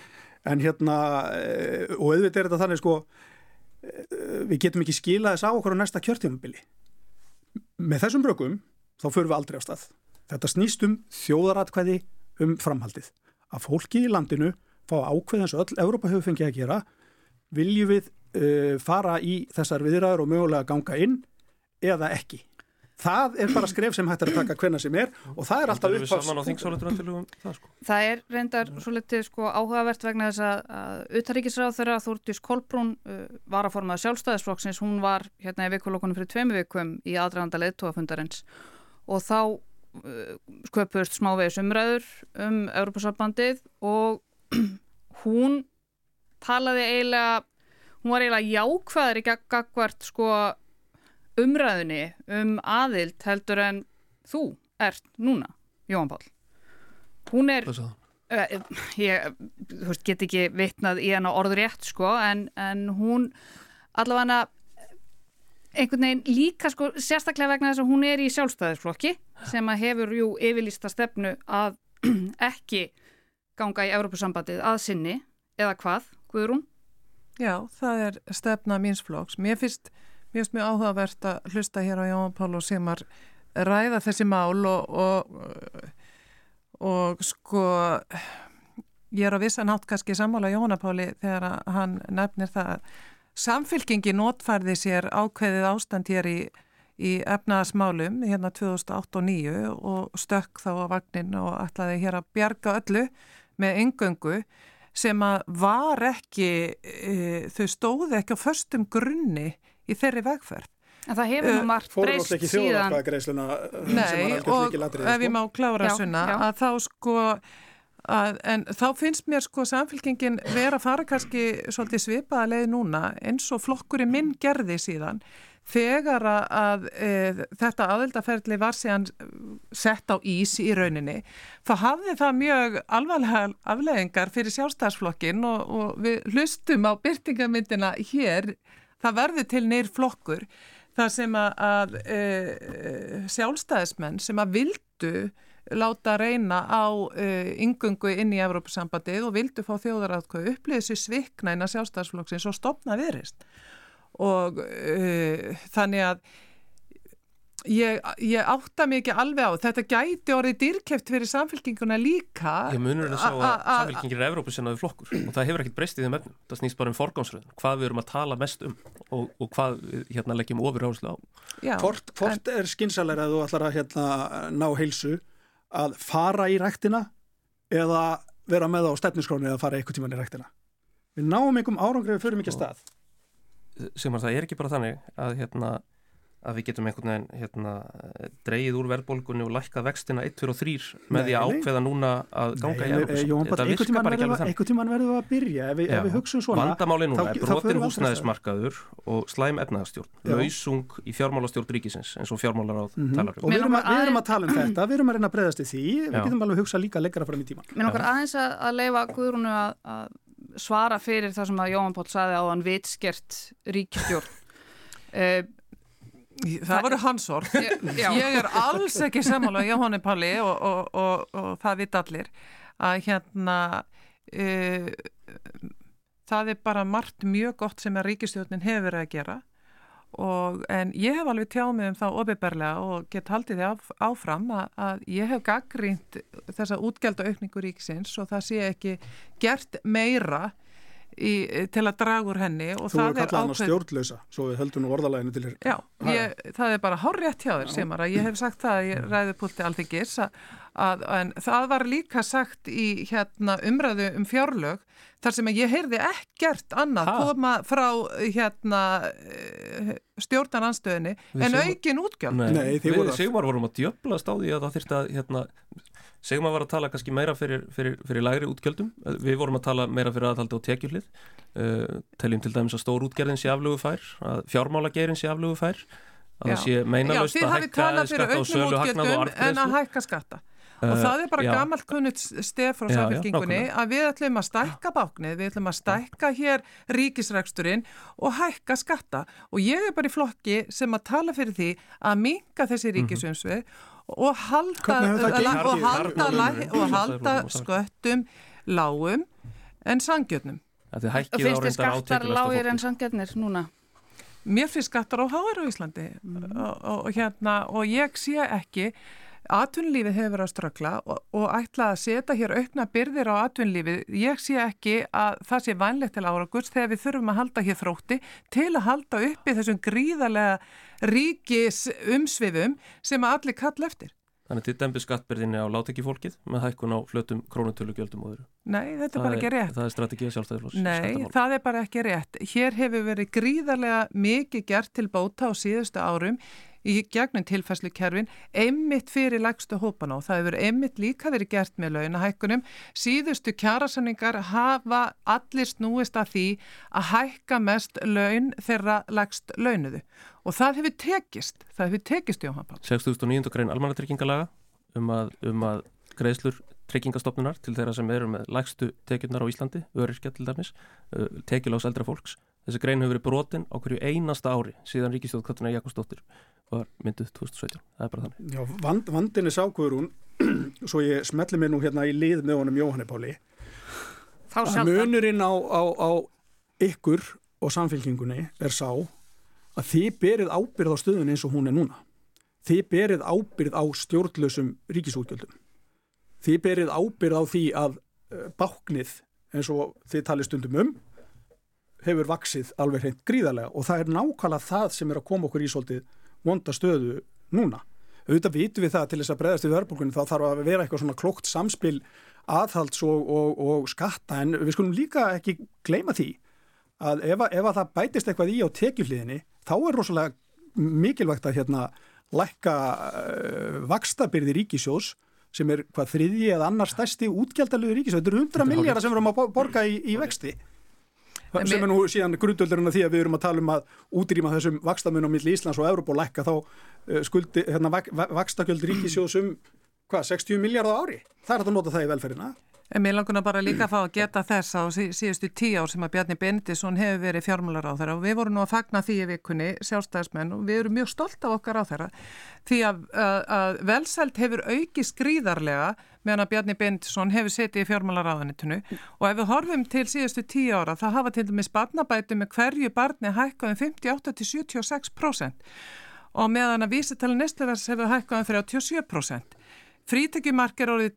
S2: En hérna eh, og auðvitað er þetta þannig sko eh, við getum ekki skila þess á okkur á næsta kjörtjónabili með þessum brökum þá förum við aldrei á stað. Þetta snýst um þjóðaratkvæði um framhaldið. Að fólki í landinu fá ákveð eins og öll Európa hefur fengið að gera. Viljum við uh, fara í þessar viðræður og mögulega ganga inn eða ekki það er bara skref sem hægt er að taka hvenna sem er og það er alltaf upp á
S1: það, sko. það er reyndar svo litið sko, áhugavert vegna þess að, að utaríkisráð þeirra Þúrtís Kolbrún uh, var að formaða sjálfstæðisflokksins, hún var hérna í vikulokkunum fyrir tveimu vikum í aðræðanda leðtóafundarins og þá uh, sköpust smávegis umræður um Europasambandið og hún talaði eiginlega hún var eiginlega jákvæður í gagvart sko umræðinni um aðild heldur en þú ert núna, Jóhann Pál hún er uh, ég veist, get ekki vitnað í hana orður rétt sko en, en hún allavega einhvern veginn líka sko sérstaklega vegna þess að hún er í sjálfstæðisflokki sem að hefur jú yfirlýsta stefnu að ekki ganga í Európusambandið að sinni eða hvað, Guðrún?
S3: Já, það er stefna mínsflokks. Mér finnst mjög mjög áhugavert að hlusta hér á Jón Pál og Simar ræða þessi mál og, og, og sko ég er á vissan hátt kannski sammála Jónapáli þegar hann nefnir það samfylkingi notfærði sér ákveðið ástand hér í, í efnaðasmálum hérna 2008 og 2009 og stökk þá á vagnin og ætlaði hér að bjarga öllu með engöngu sem að var ekki, e, þau stóði ekki á förstum grunni í þeirri vegferð.
S1: En það hefur nú margt breyst síðan. Fórum alltaf ekki
S2: þjóðarkvæðagreisluna
S3: sem var alveg mikið ladrið. Nei, og ef ég má klára já, sunna, já. að þá sko, að, en þá finnst mér sko samfélkingin vera að fara kannski svolítið svipaða leið núna eins og flokkurinn minn gerði síðan þegar að e, þetta aðeldaferðli var síðan sett á ís í rauninni þá hafði það mjög alvarlega afleðingar fyrir sjálfstæðsflokkin og, og við hlustum á byrtingamindina hér það verði til nýr flokkur þar sem að, að e, sjálfstæðismenn sem að vildu láta reyna á e, yngungu inn í Evrópusambandið og vildu fá þjóðaratkvæðu upplýðis í svikna inn að sjálfstæðisflokksins og stopna verist og e, þannig að Ég, ég átta mikið alveg á. Þetta gæti orðið dýrkæft fyrir samfélkinguna líka.
S4: Ég munur að það að samfélkingir er Evrópusinnaði flokkur og það hefur ekkert breyst í þeim öfnum það snýst bara um forgámsröðun, hvað við erum að tala mest um og, og hvað við hérna, leggjum ofur áherslu á.
S2: Já, Hvort, hvort en... er skinsalega að þú ætlar að hérna, ná heilsu að fara í ræktina eða vera með á stefniskrónu eða fara eitthvað tíman í ræktina? Við náum einhverjum árangrið
S4: að við getum einhvern veginn hérna, dreyið úr verðbólgunni og lækkað vextina 1, 2 og 3 með því að ákveða núna að ganga nei, í Európa
S2: þetta virkar bara ekki alveg þannig. einhvern tíman verðum við að byrja. Ef við, ef við hugsaum svona
S4: Vandamáli núna er brotin húsnæðismarkaður og slæm efnaðastjórn lausung í fjármálastjórn ríkisins eins og fjármálar á mm -hmm. talar
S2: og við erum, að, við erum að tala um þetta, við erum að reyna að breyðast í því. Við getum alveg að hugsa líka lengra fram í tíman
S1: Mér nokkar aðeins að, að leifa Guðrúnu að, að svara fyrir það sem að Jóhann Póll saði á hann vitskert ríkistjórn uh,
S3: Það voru hans orð. Ég er alls ekki samála í Jóhanni Palli og, og, og, og það vit allir að hérna uh, það er bara margt mjög gott sem að ríkistjónin hefur að gera en ég hef alveg tjáð mig um það opiðberlega og gett haldið því af, áfram að, að ég hef gaggrínt þessa útgjaldaaukningu ríkisins og það sé ekki gert meira í, til að draga úr henni
S2: Þú er kallað hann að stjórnlösa svo við höldum nú orðalæginu til
S3: þér. Já, ég, það er bara hár rétt hjá þér sem að ég hef sagt það að ég ræði púlti alþingis að, en það var líka sagt í hérna, umræðu um fjárlög þar sem ég heyrði ekkert annað ha? koma frá hérna, stjórnarnanstöðinni en aukin útgjöld.
S4: Nei, Nei við Sigmar vorum að djöblast á því að það þurfti að hérna, segjum að vera að tala kannski meira fyrir, fyrir, fyrir lægri útgjöldum. Við vorum að tala meira fyrir aðhaldi á tekjuhlið. Uh, teljum til dæmis að stór útgerðin sé aflögu fær að fjármálagerin sé aflögu fær að það sé meina löst að hækka skatta og sölu hagnað og artgreðslu
S3: en að hækka skatta. Og uh, það er bara gammalt kunnit stef frá samfélkingunni að við ætlum að stækka báknið, við ætlum að stækka hér ríkisræksturinn og hækka skatta. Og ég er bara í flokki sem að tala fyrir því að minga þessi mhm. ríkisumsvið mm -hmm og halda, og halda, og halda sköttum lágum en sangjötnum
S1: finnst þið skattar lágir en sangjötnir núna?
S3: Mér finnst skattar á háir á Íslandi. Mm. og, og, hérna, og ég sé ekki atvinnlífið hefur verið að strökla og, og ætla að setja hér aukna byrðir á atvinnlífið. Ég sé ekki að það sé vænlegt til áraugus þegar við þurfum að halda hér þrótti til að halda uppi þessum gríðarlega ríkis umsvifum sem að allir kall eftir.
S4: Þannig til dæmbi skattbyrðinni á látekifólkið með hækkun á flötum krónutölugjöldum og öðru.
S3: Nei, þetta er bara ekki rétt.
S4: Það er strategið sjálfstæðifloss.
S3: Nei, það er bara ekki rétt. Hér hefur verið gríðarlega mikið gert til bóta á síðustu árum í gegnum tilfæslukerfin einmitt fyrir lægstu hópana og það hefur einmitt líka verið gert með launahækkunum. Síðustu kjærasanningar hafa allir snúist að því að hækka mest laun þeirra lægst launuðu og það hefur tekist, það hefur tekist Jóhann Pál.
S4: 6.900 grein almanatryggingalaga um að, um að greiðslur tryggingastofnunar til þeirra sem eru með lægstu tekjurnar á Íslandi, öryrkja til dæmis, tekjulás eldra fólks þessi grein hefur verið brotin á hverju einasta ári síðan Ríkistjóð Katrínar Jakobsdóttir var mynduð 2017, það er bara þannig.
S2: Já, vand, vandin er sákvörun svo ég smelli mig nú hérna í lið með honum Jóhanni Páli. Að munurinn á, á, á ykkur og samfélkingunni er sá að þið berið ábyrð á stöðun eins og hún er núna. Þið berið ábyrð á stjórnlausum ríkisútgjöldum. Þið berið ábyrð á því að eh, báknið eins og þið talið stundum um hefur vaksið alveg hreint gríðarlega og það er nákvæmlega það sem er að koma okkur í svolítið vonda stöðu núna. Auðvitað vitum við það til þess að breyðast í verðbólkunni þá þarf að vera eitthvað svona klokt samspil aðhalds og, og, og skatta en við skulum líka ekki gleyma því að ef, ef að það bætist eitthvað í á tekjuhliðinni þá er rosalega mikilvægt að hérna lækka uh, vakstabyrði ríkisjós sem er hvað þriðji eða annar stærsti útgjaldalögu ríkisjós, þetta eru 100 miljardar sem við erum að borga í, í vexti sem er nú síðan grundöldurinn af því að við erum að tala um að útrýma þessum vakstamunum millir Íslands og Európa og lækka þá uh, skuldi hérna, vakstakjöld ríkisjóðsum hvað, 60 miljardar ári? Það er að nota það í velferðina
S3: En mér langur bara líka að fá að geta þess á síðustu tíu ár sem að Bjarni Bendisson hefur verið fjármálar á þeirra og við vorum nú að fagna því í vikunni sjálfstæðismenn og við erum mjög stolt af okkar á þeirra því að, að, að velsælt hefur auki skrýðarlega meðan að Bjarni Bendisson hefur setið í fjármálar á þennitunu og ef við horfum til síðustu tíu ára það hafa til dæmis barnabætu með hverju barni hækkaðum 58-76% og meðan að vísitali nestleverðs hefur hækkaðum 37%. Frítekjumark er orðið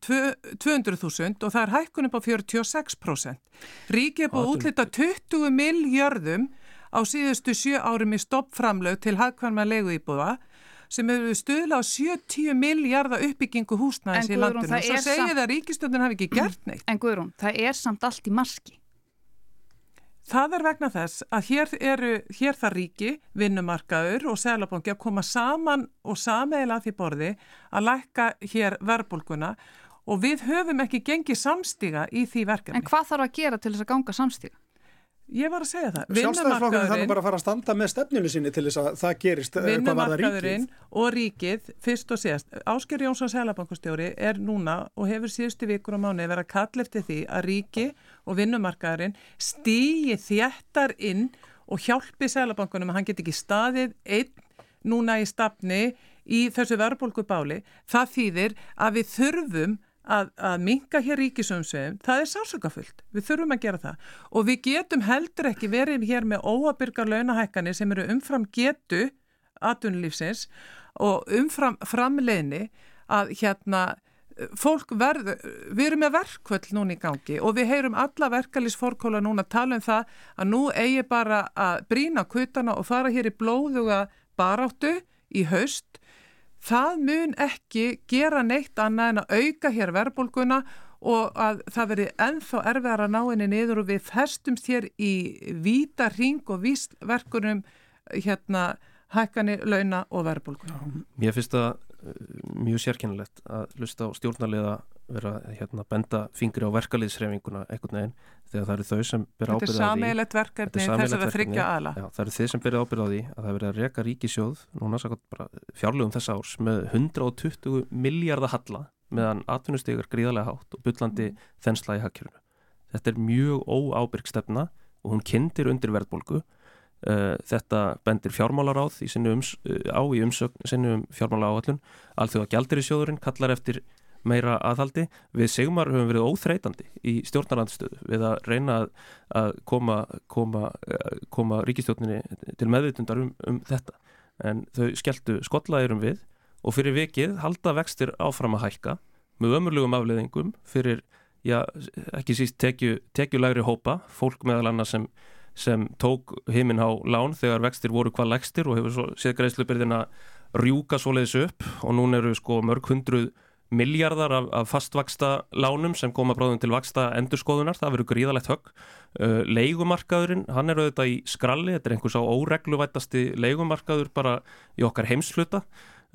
S3: 200.000 og það er hækkun upp á 46%. Ríki er búið útlita 20 miljardum á síðustu sjö árum í stoppframlög til hagkvæmma legu íbúða sem hefur stuðla á 70 miljardar uppbyggingu húsnæðis í landinu og svo segir það að ríkistöndin hafi ekki gert neitt.
S1: En Guðrún, það er samt allt í marski.
S3: Það er vegna þess að hér, eru, hér þar ríki, vinnumarkaður og selabangi að koma saman og sameila því borði að lækka hér verbulguna og við höfum ekki gengið samstíga í því verkefni.
S1: En hvað þarf að gera til þess að ganga samstíga?
S3: Ég var að segja það.
S2: Sjálfstæðisflokkurinn þarf bara að fara að standa með stefninu sinni til þess að það gerist
S3: eh, hvað var það ríkið. og ríkið, fyrst og síðast. Ásker Jónsson Sælabankustjóri er núna og hefur síðustu vikur á mánu verið að kalla eftir því að ríki og vinnumarkaðurinn stýji þjættar inn og hjálpi Sælabankunum að hann get ekki staðið einn núna í stafni í þessu verðbólku Það þýðir að við þurfum að, að minka hér ríkisumsveðum, það er sásökafullt. Við þurfum að gera það og við getum heldur ekki verið hér með óabyrgar launahækkanir sem eru umfram getu aðunlífsins og umfram framleginni að hérna fólk verð, við erum með verkvöld núna í gangi og við heyrum alla verkalýsforkóla núna að tala um það að nú eigi bara að brína kutana og fara hér í blóðuga baráttu í haust það mun ekki gera neitt annað en að auka hér verðbólguna og að það veri enþá erfiðar að ná henni niður og við festumst hér í víta ring og vísverkunum hérna hækkani, launa og verðbólguna.
S4: Mér finnst eh, mjög sérkennilegt að lusta á stjórnarliða vera hérna benda fingri á verkaliðsrefinguna einhvern veginn þegar það eru þau sem byrja ábyrða á því.
S3: Þetta er sammeilett verkefni. þess að það þryggja aðla
S4: Já, það eru þau sem byrja ábyrða á því að það verið að reka ríkisjóð núna fjárlegum þess árs með 120 miljardar halla meðan atvinnustegur gríðarlega hátt og byllandi mm. þensla í hakkerinu Þetta er mjög óábyrg stefna og hún kindir undir verðbólgu þetta bendir fjármálaráð í ums, uh, á í umsögn sinni um fjármála áallun alþjóða gjaldir í sjóðurinn kallar eftir meira aðhaldi. Við Sigmar höfum verið óþreytandi í stjórnarandstöðu við að reyna að koma, koma, eh, koma ríkistjórninni til meðvitundar um, um þetta. En þau skelltu skollaðirum við og fyrir vikið halda vextir áfram að hækka með ömurlugum afleðingum fyrir, já, ekki síst tekju, tekjulegri hópa, fólk meðal annars sem, sem tók heiminn á lán þegar vextir voru hvað legstir og hefur séð greiðslubyrðina rjúka svoleiðis upp. Og núna eru sko mörg hundruð miljardar af, af fastvaksta lánum sem koma bráðum til vaksta endurskoðunar, það verður gríðalegt högg. Uh, leigumarkaðurinn, hann er auðvitað í skralli, þetta er einhvers á óregluvættasti leigumarkaður bara í okkar heimsfluta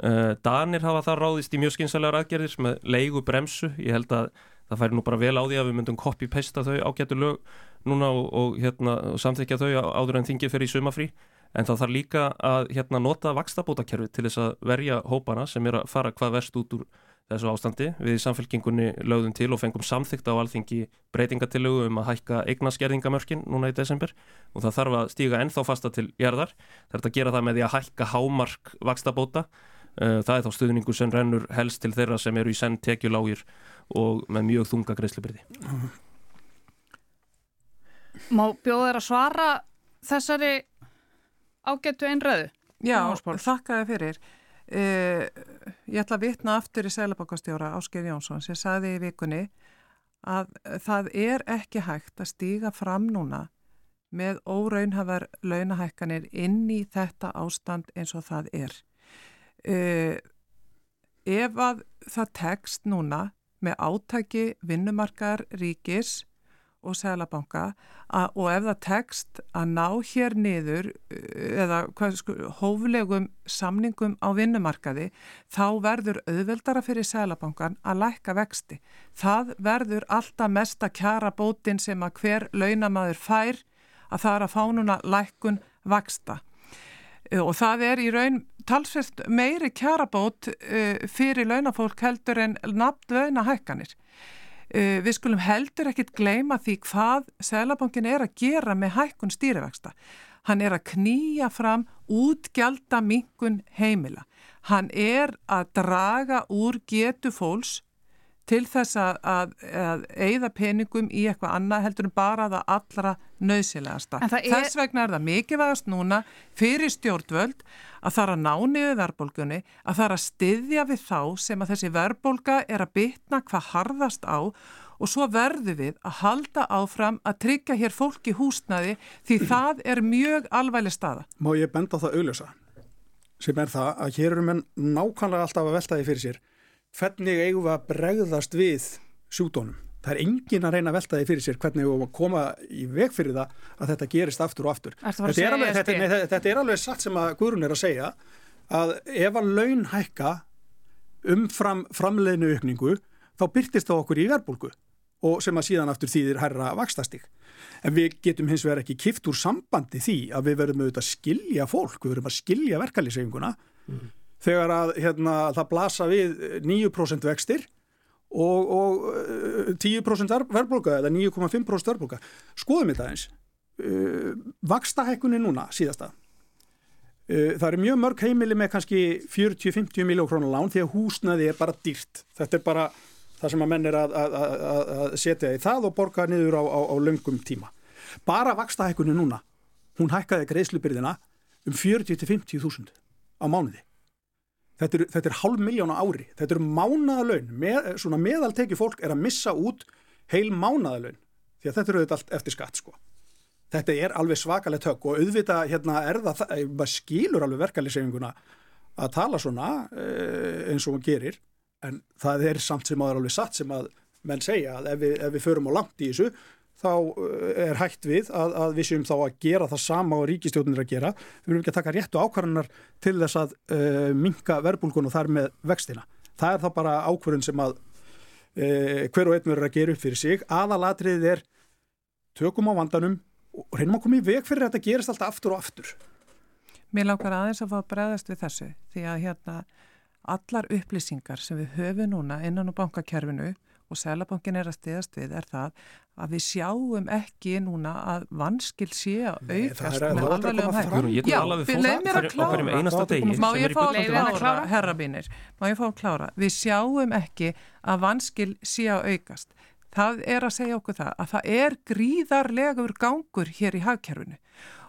S4: uh, Danir hafa það ráðist í mjög skynsalegar aðgerðir með leigu bremsu, ég held að það færi nú bara vel á því að við myndum copy-pasta þau ágættu lög núna og, og, hérna, og samþykja þau áður en þingið fyrir í sumafrí en þá þarf líka að hérna, nota vakstabótakerfi til þess að verja hópana sem er að fara hvað verst út úr þessu ástandi. Við í samfélkingunni lögðum til og fengum samþygt á alþingi breytingatilögu um að hækka eignaskerðingamörkin núna í desember og það þarf að stíga ennþá fasta til gerðar. Það er að gera það með því að hækka hámark vakstabóta. Eh, það er þá stuðningu sem rennur helst til þeirra sem eru í senn tekjulágir og með mjög þunga greiðslubyrði.
S1: Má bjóður að svara þessari ágættu einröðu?
S3: Já, þakka þið fyrir. Uh, ég ætla að vitna aftur í Sælabokastjóra Ásker Jónsson sem saði í vikunni að það er ekki hægt að stíga fram núna með óraunhafar launahækkanir inn í þetta ástand eins og það er. Uh, ef að það tekst núna með átæki vinnumarkar ríkis og Sælabanka og ef það tekst að ná hér niður eh, eða sko, hóflegum samningum á vinnumarkaði þá verður auðveldara fyrir Sælabankan að lækka vexti. Það verður alltaf mesta kjara bótin sem að hver launamaður fær að það er að fá núna lækkun vaksta eh, og það er í raun talsvert meiri kjara bót eh, fyrir launafólk heldur en nafn launahækkanir. Uh, við skulum heldur ekkit gleima því hvað Sælabankin er að gera með hækkun stýrivexta. Hann er að knýja fram útgjaldar minkun heimila. Hann er að draga úr getu fólks til þess að, að, að eigða peningum í eitthvað annað heldur en bara það allra nöðsilegasta. Er... Þess vegna er það mikilvægast núna fyrir stjórnvöld að það er að ná niður verðbólgunni, að það er að styðja við þá sem að þessi verðbólga er að bytna hvað harðast á og svo verður við að halda áfram að tryggja hér fólki húsnaði því það er mjög alvægli staða.
S2: Má ég benda það augljósa sem er það að hér eru menn nákvæmlega alltaf að velta því fyrir sér hvernig eigum við að bregðast við sjúdónum. Það er engin að reyna að velta því fyrir sér hvernig við eigum að koma í veg fyrir það að þetta gerist aftur og aftur. Þetta er, alveg, þetta, nei, þetta er alveg satt sem að Guðrun er að segja að ef að laun hækka umfram framleinu aukningu þá byrtist það okkur í verbulgu og sem að síðan aftur þýðir herra vakstastík. En við getum hins vegar ekki kift úr sambandi því að við verðum auðvitað að skilja fólk, við verðum að skilja verkefliðsefinguna mm þegar að hérna, það blasa við 9% vextir og, og 10% eh, verðbólka eða 9,5% verðbólka. Skoðum þetta eins. Uh, Vakstahekkunni núna síðasta. Uh, það eru mjög mörg heimili með kannski 40-50 miljón krónar lán því að húsnaði er bara dýrt. Þetta er bara það sem að menn er að, að, að, að setja í það og borga niður á, á, á löngum tíma. Bara vakstahekkunni núna, hún hækkaði greiðslubyrðina um 40-50 þúsund á mánuði. Þetta er, þetta er hálf miljón á ári, þetta eru mánaðalögn, með, svona meðalteki fólk er að missa út heil mánaðalögn því að þetta eru auðvitað allt eftir skatt sko. Þetta er alveg svakalegt högg og auðvitað hérna er það, maður skilur alveg verkefliðsefinguna að tala svona eh, eins og hún gerir. En það er samt sem að það er alveg satt sem að menn segja að ef við, ef við förum á langt í þessu þá eh, er hægt við að, að við séum þá að gera það sama og ríkistjóðunir að gera. Við verðum ekki að taka réttu ákvarðanar til þess að uh, eh, minka verbulgun og þar með vextina. Það er þá bara ákvarðun sem að uh, hver og einn verður að gera upp fyrir sig. Aðalatriðið er tökum á vandanum og reynum að koma í veg fyrir að þetta gerist alltaf aftur og aftur.
S3: Mér langar aðeins að fá að bregðast við þessu því að hérna allar upplýsingar sem við höfum núna innan á bankakerfinu og Sælabankin er að stiðast við er það að við sjáum ekki núna að vanskil sé að aukast með alvarlegum hægum. Já, við leiðum mér að klára. Má ég fá að klára, herra bínir, má ég fá að klára. Við sjáum ekki að vanskil sé að aukast. Það er að segja okkur það að það er gríðarlegur gangur hér í hagkerfinu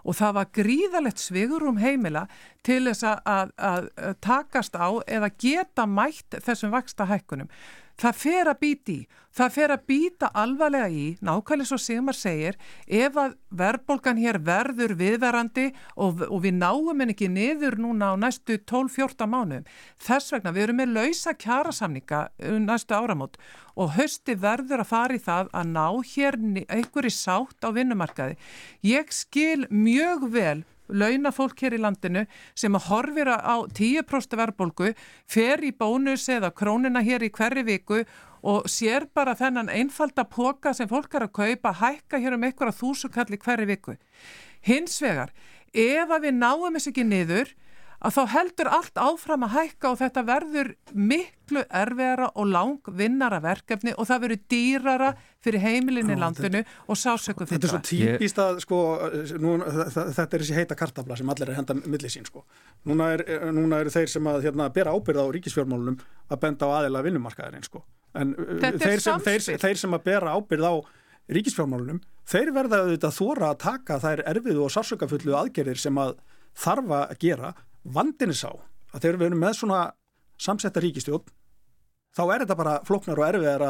S3: og það var gríðalegt svigur um heimila til þess að, að, að takast á eða geta mætt þessum vaksta hækkunum það fer að býta í, það fer að býta alvarlega í, nákvæmlega svo sem maður segir, ef að verðbólgan hér verður viðverandi og, og við náum henni ekki niður núna á næstu 12-14 mánuðum. Þess vegna við erum með lausa kjærasamninga um næstu áramót og hösti verður að fara í það að ná hér einhverju sátt á vinnumarkaði. Ég skil mjög vel launafólk hér í landinu sem að horfir á 10% verðbólgu, fer í bónus eða krónina hér í hverju viku og sér bara þennan einfalda póka sem fólk er að kaupa, hækka hér um einhverja þúsukalli hverju viku. Hins vegar, ef að við náum þess ekki niður að þá heldur allt áfram að hækka og þetta verður miklu erfiðara og lang vinnara verkefni og það verður dýrara fyrir heimilin í landinu og sásöku
S2: fyrir það. Þetta er svo típist að sko, nú, þetta er þessi heita kartabla sem allir er henda millir sín sko. Núna eru er þeir sem að hérna, bera ábyrða á ríkisfjármálunum að benda á aðila vinnumarkaðarinn sko. En þeir sem, þeir, þeir sem að bera ábyrða á ríkisfjármálunum, þeir verða auðvitað þóra að taka þær erfiðu og sásökafullu aðgerðir sem að þarfa að gera vandinni sá að þegar við erum með svona samsetta ríkistjón þá er þetta bara floknar og erfiðar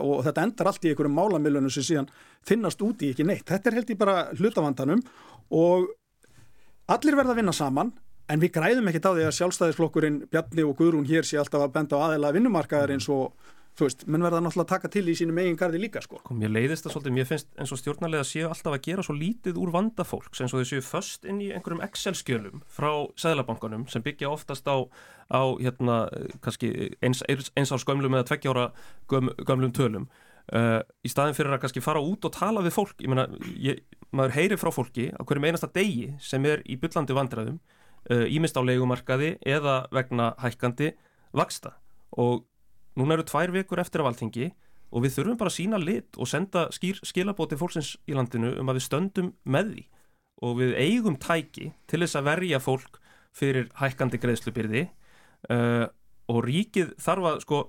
S2: og þetta endar allt í einhverjum málamilunum sem síðan finnast úti ekki neitt. Þetta er held ég bara hlutavandanum og allir verða að vinna saman en við græðum ekkert á því að sjálfstæðisflokkurinn Bjarni og Guðrún hér sé alltaf að benda á aðeila vinnumarkaðar eins og þú veist, menn verða náttúrulega að taka til í sínum eigin gardi líka sko.
S4: Kom, ég leiðist það svolítið, mér finnst eins og stjórnarlega séu alltaf að gera svo lítið úr vandafólks eins og þau séu först inn í einhverjum Excel-skjölum frá Sæðlabankanum sem byggja oftast á, á hérna, kannski eins, eins árs gömlum eða tveggjára göm, gömlum tölum. Uh, í staðin fyrir að kannski fara út og tala við fólk, ég menna, maður heyri frá fólki á hverjum einasta degi sem er í byllandi vandræðum, uh, ímist á leikumarkaði eða vegna hækkandi vaksta og Núna eru tvær vikur eftir af alltingi og við þurfum bara að sína lit og senda skýr skilabóti fólksins í landinu um að við stöndum með því. Og við eigum tæki til þess að verja fólk fyrir hækkandi greiðslubyrði uh, og ríkið þarf að sko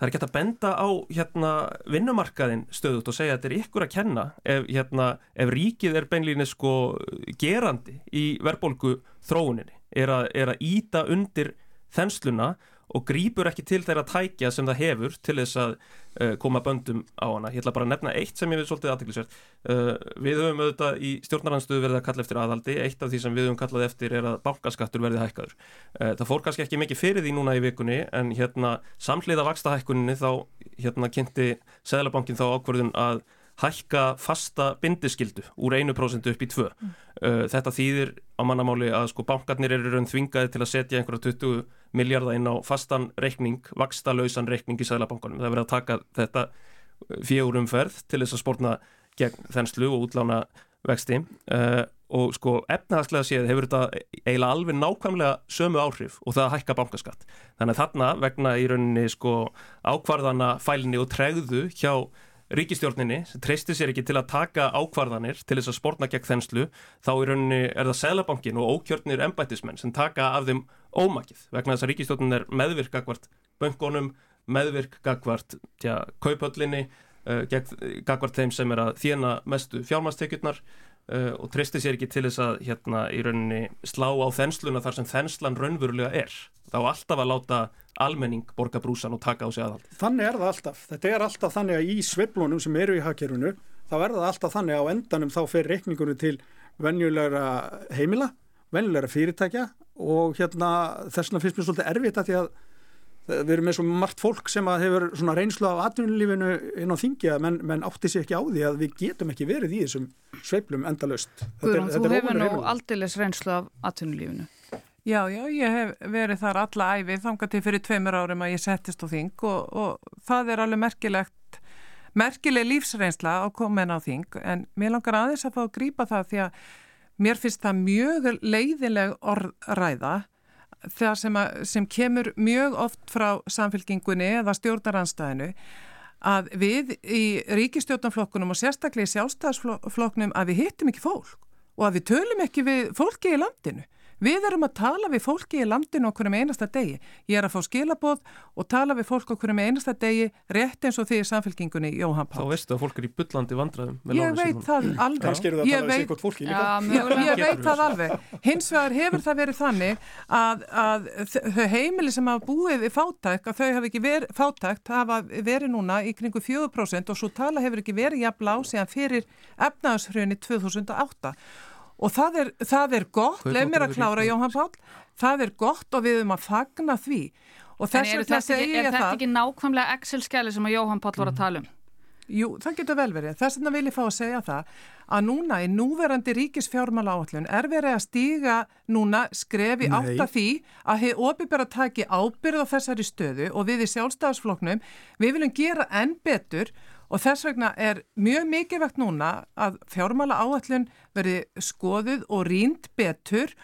S4: það er ekki að benda á hérna vinnumarkaðin stöðut og segja að þetta er ykkur að kenna ef, hérna, ef ríkið er beinlíni sko gerandi í verbolgu þróuninni er að, er að íta undir þensluna og grýpur ekki til þeirra tækja sem það hefur til þess að koma böndum á hana. Ég ætla bara að nefna eitt sem ég við svolítið aðtæklusvert. Uh, við höfum auðvitað í stjórnarhansstöðu verið að kalla eftir aðaldi. Eitt af því sem við höfum kallað eftir er að bankaskattur verði hækkaður. Uh, það fór kannski ekki mikið fyrir því núna í vikunni en hérna samhliða vaksta hækkuninni þá hérna kynnti Sæðlabankin þá ákverðun að hækka fasta bindiskildu úr 1% upp í 2. Mm. Uh, þetta þýðir á mannamáli að sko bankarnir eru raun þvingaði til að setja einhverja 20 miljardar inn á fastan reikning, vaksta lausan reikning í Sæðlabankunum. Það verður að taka þetta fjórumferð til þess að spórna gegn þenslu og útlána vexti uh, og sko efnahagslega séð hefur þetta eiginlega alveg nákvæmlega sömu áhrif og það hækka bankaskatt. Þannig að þarna vegna í rauninni sko ákvarðana fælinni og tregðu hjá ríkistjórninni sem treystir sér ekki til að taka ákvarðanir til þess að spórna gegn þenslu þá rauninni er það Sælabankin og ókjörnir embættismenn sem taka af þeim ómakið. Vegna þess að ríkistjórnin er meðvirk gagvart böngunum, meðvirk gagvart kaupöllinni uh, gagvart þeim sem er að þjena mestu fjármastekjurnar uh, og treystir sér ekki til þess að hérna í rauninni slá á þensluna þar sem þenslan raunverulega er þá alltaf að láta almenning borga brúsan og taka á sig aðhald.
S2: Þannig er það alltaf. Þetta er alltaf þannig að í sveplunum sem eru í hagkerfunu þá er það alltaf þannig að á endanum þá fer reikningunum til venjulegra heimila, venjulegra fyrirtækja og hérna þess vegna finnst mér svolítið erfitt að því að við erum með svo margt fólk sem hefur reynslu af atvinnulífinu inn á þingja menn, menn átti sér ekki á því að við getum ekki verið í þessum sveiplum endalust.
S1: Guðrún, þú hefur nú aldeilis reynslu af atvinnulífinu.
S3: Já, já, ég hef verið þar alla æfið þangað til fyrir tveimur árum að ég settist á þing og, og það er alveg merkilegt, merkileg lífsreynsla á komin á þing en mér langar aðeins að fá að grýpa það því að mér finnst það mjög leiðileg orðræða það sem, að, sem kemur mjög oft frá samfélkingunni eða stjórnaranstæðinu að við í ríkistjórnarflokkunum og sérstaklega í sjálfstæðsflokknum að við hittum ekki fólk og að við tölum ekki við fólki í landinu Við erum að tala við fólki í landinu okkur með einasta degi. Ég er að fá skilaboð og tala við fólk okkur með einasta degi rétt eins og því í samfélkingunni Jóhann Páls.
S4: Þá veistu að fólk er í byllandi vandraðum.
S3: Ég veit það alveg.
S2: Það skerur það að tala við fólki líka.
S3: Já, ég, ég veit það alveg. Hins vegar hefur það verið þannig að, að þau heimili sem hafa búið í fátækt, að þau hafa ekki verið fátækt, hafa verið núna í kringu 4% og svo tala hefur ekki verið jafnlá síðan fyrir efnaðshrjunni 2008 og það er, það er gott, leið mér að klára Jóhann Pál, það er gott og við erum að fagna því. Og þess vegna segja ég það
S1: Er þetta ekki nákvæmlega Excel-skjali sem að Jóhann Pál voru að tala um?
S3: Jú, það getur vel verið. Þess vegna vil ég fá að segja það að núna í núverandi ríkisfjármála áallun er verið að stíga núna skrefi átt að því að hefur ofinbæra taki ábyrð á þessari stöðu og við í sjálfstæðarsfloknum við viljum gera enn betur Og þess vegna er mjög mikilvægt núna að fjármála áallun verði skoðuð og rínd betur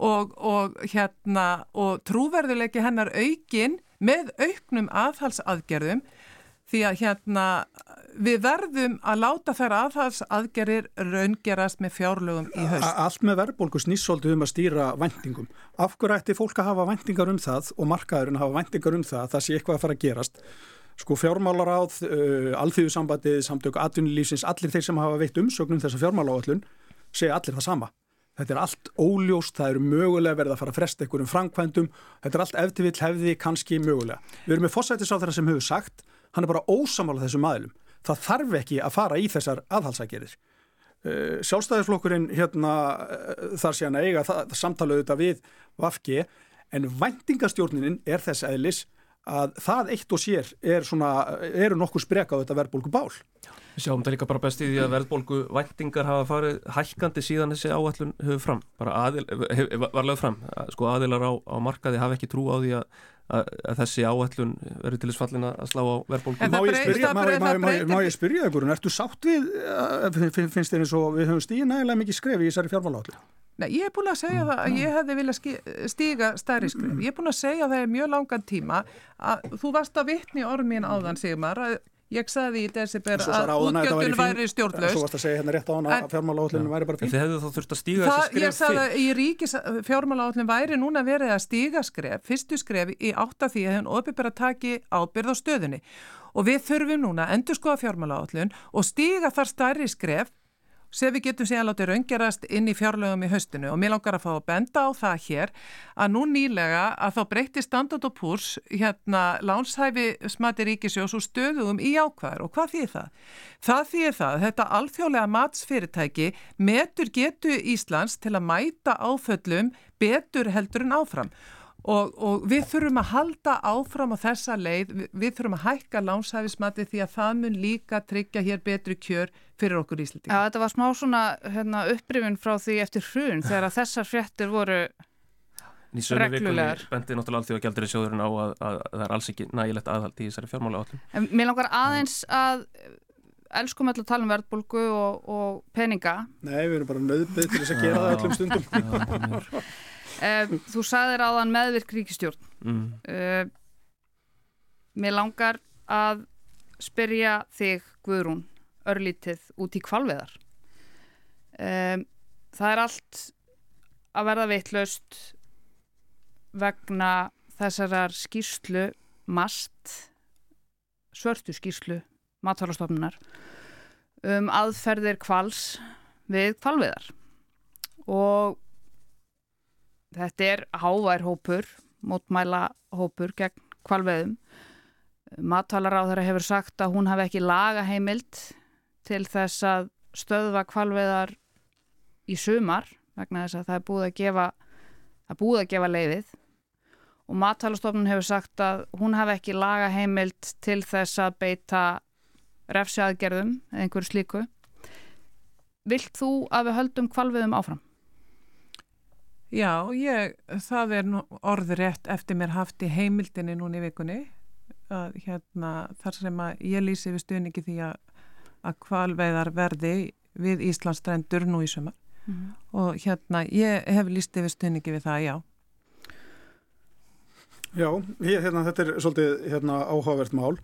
S3: og, og hérna og trúverðuleiki hennar aukin með auknum aðhalsaðgerðum því að hérna við verðum að láta þær aðhalsaðgerðir raungerast með fjárlögum í haust.
S2: Allt með verðbólku snýssoldu um að stýra vendingum. Af hverju ætti fólk að hafa vendingar um það og markaðurinn að hafa vendingar um það að það sé eitthvað að fara að gerast? Sko fjármálaráð, uh, alþjóðsambandið, samtök, atvinnulífsins, allir þeir sem hafa veitt umsögnum þessa fjármálaáallun segja allir það sama. Þetta er allt óljóst, það eru mögulega verið að fara að fresta einhverjum framkvæmdum, þetta er allt eftir vill hefði kannski mögulega. Við erum með fósættisáþara sem hefur sagt, hann er bara ósamála þessum aðlum. Það þarf ekki að fara í þessar aðhalsagerir. Uh, sjálfstæðisflokkurinn hérna uh, þar sé hann að eiga samtalauðu þetta við Vafki en vendingastjórninin er þess aðlis að það eitt og sér er svona, eru nokkuð spreka á þetta verðbólku bál.
S4: Við sjáum þetta líka bara best í því að verðbólku væntingar hafa farið hækkandi síðan þessi áallun hefur fram, bara aðil, hef, var lögð fram, sko aðilar á, á markaði hafa ekki trú á því að, að, að þessi áallun verður til þess fallin að slá á verðbólku.
S2: Má ég spyrja, má, má, má ég spyrja ykkur, ertu sátt við, finnst þér eins og við höfum stíð nægilega mikið skref í þessari fjármáláallu?
S3: Nei, ég er búin að segja það að ég hefði viljað stíga stærri skrif. Ég er búin að segja það er mjög langan tíma að þú varst að vittni ormin áðan Sigmar að ég sagði í December að útgjöldun væri stjórnlaust.
S2: Svo varst að segja hérna rétt á hana að fjármálaállinu væri bara
S4: fín. Þið hefðu þá þurft að stíga þessi skref
S3: fyrr. Ég sagði að í ríkis fjármálaállinu væri núna verið að stíga skref, fyrstu skref í átt af því að henn opibera taki ábyrð á stöðunni. Og við þurfum núna að endur skoða fjármálaállinu og stíga þar stærri skref sem við getum síðan látið raungjarast inn í fjárlögum í höstinu og mér langar að fá að benda á það hér að nú nýlega að þá breytti standard og púrs hérna lánshæfi smati ríkisjós og stöðum í ákvæður og hvað þýðir það? Það þýðir það að þetta alþjóðlega matsfyrirtæki metur getu Íslands til að mæta áföllum betur heldur en áfram Og, og við þurfum að halda áfram á þessa leið, við, við þurfum að hækka lánshæfismati því að það mun líka tryggja hér betri kjör fyrir okkur Íslandík.
S1: Já, þetta var smá svona hérna, upprifin frá því eftir hrun þegar að þessar fréttir voru reglulegar.
S4: Bendi náttúrulega allþjóða gældur í sjóðurinn á að, að, að það er alls ekki nægilegt aðhald í þessari fjármála átlum.
S1: En mér langar aðeins að elskum öll að tala um verðbólgu og, og peninga.
S2: Nei, við erum bara nöðbyggð til þess að gera það öllum stundum.
S1: Um, þú sagðir áðan meðvirk ríkistjórn. Mm. Um, mér langar að spyrja þig, Guðrún, örlítið út í kvalveðar. Um, það er allt að verða vitlaust vegna þessarar skýrslu mast, svörtu skýrslu matfælastofnunar um aðferðir kvals við kvalveðar og Þetta er háværhópur, mótmæla hópur gegn kvalveðum. Mattalar á þeirra hefur sagt að hún hafi ekki laga heimild til þess að stöðva kvalveðar í sumar vegna þess að það er búið að gefa, búið að gefa leiðið og mattalastofnun hefur sagt að hún hafi ekki laga heimild til þess að beita refsjaðgerðum eða einhverju slíku. Vilt þú að við höldum kvalveðum áfram?
S3: Já, ég, það er orður rétt eftir mér haft í heimildinni núni í vikunni að, hérna, þar sem að ég lýsi við stuðningi því að, að kvalveiðar verði við Íslandstrendur nú í sumar mm -hmm. og hérna ég hef lýsti við stuðningi við það, já.
S2: Já, ég, hérna, þetta er svolítið hérna, áhugavert mál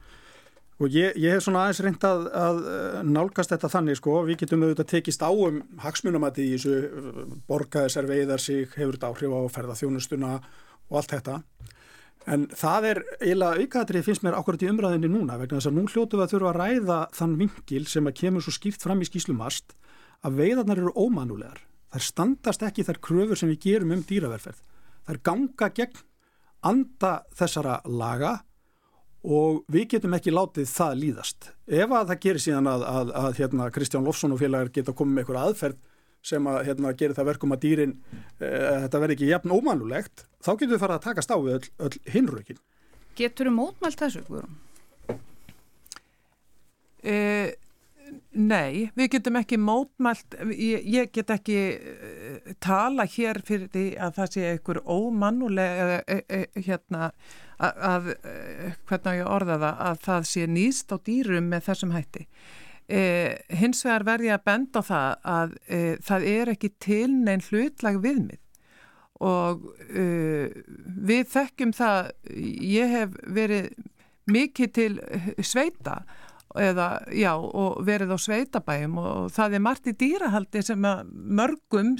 S2: Og ég, ég hef svona aðeins reynd að, að nálgast þetta þannig sko, við getum auðvitað tekist á um hagsmunamæti í þessu borgaðisar veiðar sig, hefur þetta áhrif á ferðarþjónustuna og allt þetta. En það er eiginlega aukaðrið finnst mér ákvæmt í umræðinni núna vegna þess að nú hljótu við að þurfa að ræða þann vingil sem að kemur svo skýrt fram í skýslumast að veiðarnar eru ómanulegar. Það standast ekki þær kröfur sem við gerum um dýraverferð. Er ganga gegn anda þessara laga og við getum ekki látið það líðast. Ef að það gerir síðan að, að, að hérna, Kristján Lofsson og félagar geta komið með einhverja aðferð sem að hérna, gerir það verkum að dýrin e, þetta verði ekki jafn ómanulegt þá getum við farið að takast á við öll, öll hinrökin.
S1: Getur þú mótmælt þessu?
S3: E, nei, við getum ekki mótmælt ég, ég get ekki e, tala hér fyrir því að það sé einhver ómanuleg hérna að, eh, hvernig ég orða það, að það sé nýst á dýrum með þessum hætti. E, hins vegar verði að benda á það að e, það er ekki til neinn hlutlag viðmið og uh, við þekkjum það, ég hef verið mikið til sveita eða, já, og verið á sveitabæjum og það er margt í dýrahaldi sem að mörgum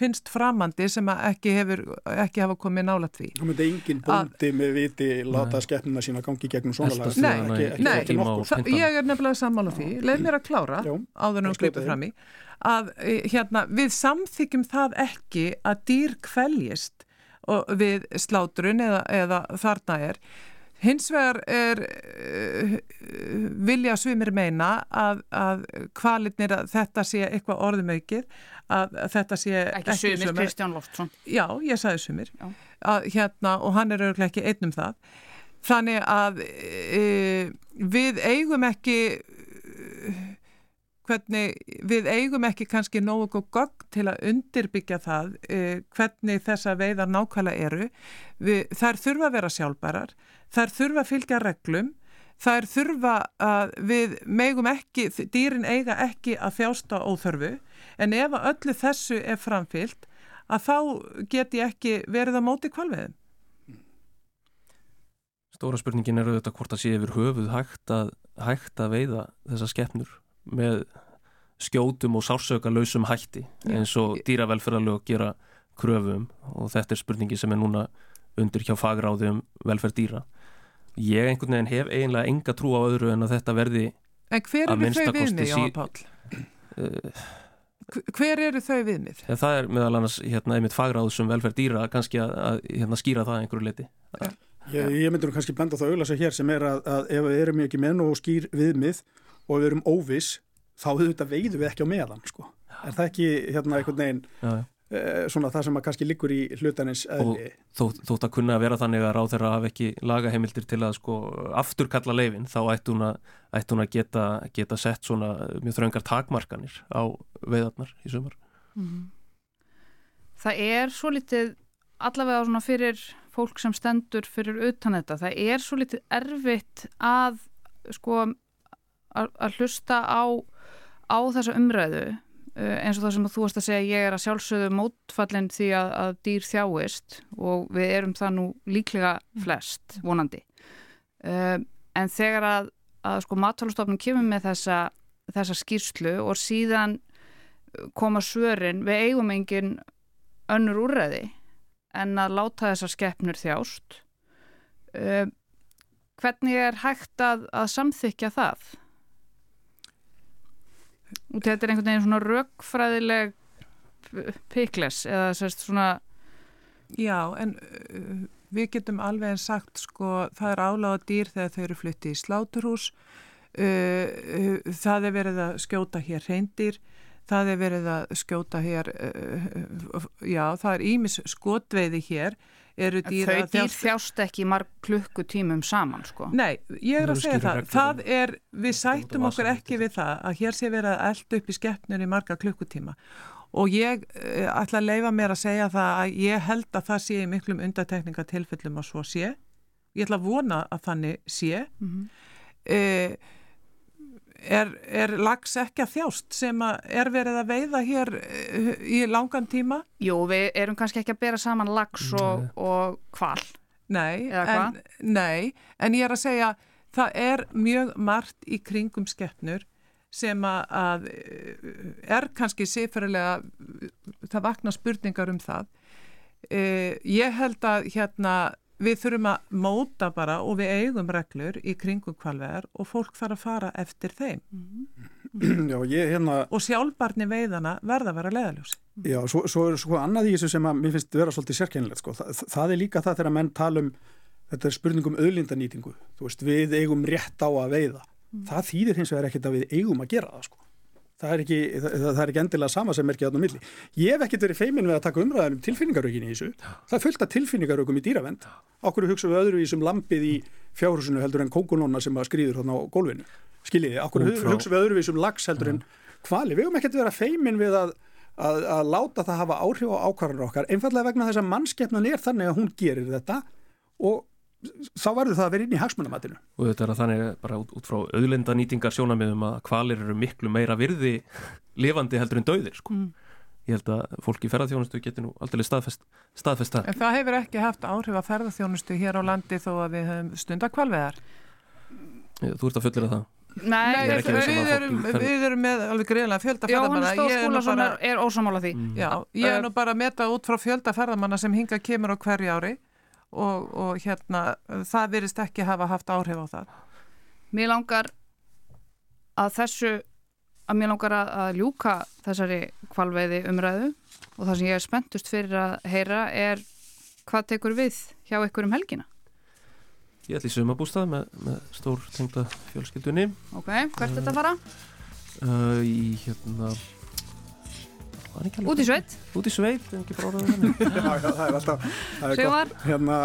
S3: finnst framandi sem að ekki hefur ekki hafa komið nála því.
S2: Það myndi engin búndi með viti láta skeppnuna sína gangi gegnum svona lag.
S3: Nei, ekki, nei, ekki það, ég er nefnilega sammála því, leið mér að klára já, áður um skripið fram í, að e, hérna, við samþykjum það ekki að dýr kvæljist við slátrun eða, eða þarna er Hins vegar er uh, vilja svimir meina að, að kvalitnir að þetta sé eitthvað orðumöykið að, að þetta sé
S1: ekki, ekki svimir. Ekki Kristján Loftsson.
S3: Já, ég sagði svimir að, hérna, og hann er auðvitað ekki einnum það. Þannig að uh, við eigum ekki hvernig við eigum ekki kannski nógu góð gögn til að undirbyggja það hvernig þessa veiðar nákvæmlega eru. Við, þær þurfa að vera sjálfbærar þær þurfa að fylgja reglum, þær þurfa að við megum ekki, dýrin eiga ekki að þjásta óþörfu en ef öllu þessu er framfyllt að þá get ég ekki verið að móti kvalveðum.
S4: Stóra spurningin er auðvitað hvort að sé yfir höfuð hægt að, hægt að veiða þessa skeppnur með skjótum og sársöka lausum hætti eins og dýravelferðarlög gera kröfum og þetta er spurningi sem er núna undir hjá fagráði um velferð dýra ég einhvern veginn hef eiginlega enga trú á öðru en að þetta verði
S3: En hver eru þau viðmið, Jóhann Pál? Uh, hver eru þau viðmið?
S4: Ja, það er meðal annars hérna, einmitt fagráðsum velferð dýra kannski að, að hérna, skýra það einhverju leiti ja.
S2: Ég, ég myndur kannski benda það auðvitað hér sem er að, að ef við erum ekki menn og skýr viðmið og við erum óvis þá veiðum við ekki á meðan sko. er það ekki hérna einhvern veginn. Eh, svona það sem að kannski liggur í hlutanins
S4: eðli. Og þó, þótt að kunna að vera þannig að ráð þeirra hafa ekki lagaheimildir til að sko afturkalla leifin þá ætti hún að, ætti hún að geta, geta sett svona mjög þröngar takmarkanir á veiðarnar í sumar. Mm -hmm.
S1: Það er svo litið allavega svona fyrir fólk sem stendur fyrir utan þetta, það er svo litið erfitt að sko að, hlusta á, á þessa umræðu Eh, eins og það sem þú varst að segja ég er að sjálfsögðu mótfallin því að, að dýr þjáist og við erum það nú líklega flest vonandi uh, en þegar að, að sko matalustofnum kemur með þessa, þessa skýrslu og síðan koma svörin við eigum engin önnur úrreði en að láta þessar skeppnur þjást uh, hvernig er hægt að, að samþykja það? Og þetta er einhvern veginn svona rökkfræðileg pikles eða sérst svona
S3: Já, en uh, við getum alveg en sagt sko það er áláða dýr þegar þau eru flytti í sláturhús. Uh, uh, það er verið að skjóta hér reyndir það er verið að skjóta hér uh, uh, já, það er ímis skotveiði hér
S1: eru dýra Þau dýr þjást ekki marg klukkutímum saman sko.
S3: Nei, ég er að segja það. það er, við sættum okkur ekki við það að hér sé verið að elda upp í skeppnur í marga klukkutíma. Og ég uh, ætla að leifa mér að segja það að ég held að það sé í miklum undatekningatilfellum að svo sé. Ég ætla að vona að þannig sé. Mm -hmm. uh, er, er lags ekki að þjást sem að er verið að veiða hér eh, í langan tíma?
S1: Jú, við erum kannski ekki að bera saman lags og, og kval.
S3: Nei en, nei, en ég er að segja það er mjög margt í kringum skeppnur sem að eh, er kannski sifurilega, það vakna spurningar um það. Eh, ég held að hérna við þurfum að móta bara og við eigum reglur í kringum kvalvegar og fólk þarf að fara eftir þeim mm.
S2: Já, ég, hérna...
S3: og sjálfbarni veiðana verða að vera leðaljósi
S2: Já, svo, svo er sko annað í þessu sem að mér finnst vera svolítið sérkennilegt sko. Þa, það er líka það þegar menn tala um þetta er spurning um öðlindanýtingu veist, við eigum rétt á að veiða mm. það þýðir hins vegar ekkert að við eigum að gera það sko Það er, ekki, það, það er ekki endilega sama sem er ekki aðnum milli. Ég hef ekkert verið feimin við að taka umræðan um tilfinningaraukin í þessu. Það er fullt af tilfinningaraukum í dýravend. Akkur hugsaum við öðruvísum lampið í fjárhúsinu heldur en kókunóna sem skrýður þarna á gólfinu. Skiljiði, akkur hugsaum við öðruvísum lags heldur en kvali. Við hefum ekkert verið að feimin við að, að, að láta það hafa áhrif á ákvarðanur okkar. Einfallega vegna þess að mannskeppnan er þannig að hún gerir þetta og þá verður það að vera inn í hagsmunamatinu.
S4: Og þetta er að þannig bara út, út frá auðlenda nýtingar sjónamiðum að kvalir eru miklu meira virði lifandi heldur en döðir sko. Mm. ég held að fólki í ferðarþjónustu getur nú aldrei staðfest, staðfest það.
S3: En það hefur ekki haft áhrif að ferðarþjónustu hér á landi þó að við höfum stundakvalveðar?
S4: Þú ert að fullera það.
S3: Nei, Nei við, erum, við erum með alveg greiðlega fjölda ferðamanna.
S1: Jóhann Stóðskúlason er, er ósamála því.
S3: Mm. Já, ég er nú bara að meta út frá fjölda ferðamanna sem hinga kemur á hverju ári og, og hérna það virist ekki hafa haft áhrif á það.
S1: Mér langar að þessu að mér langar að ljúka þessari kvalveiði umræðu og það sem ég er spentust fyrir að heyra er hvað tekur við hjá ykkur um helgina?
S4: Ég ætli í sumabústað með, með stór tengda fjölskyldunni.
S1: Ok, hvert er þetta að fara?
S4: Uh, í hérna...
S1: Út í sveit?
S4: Út í sveit, en ekki
S2: já, það er alltaf...
S1: Sigvar?
S2: Hérna,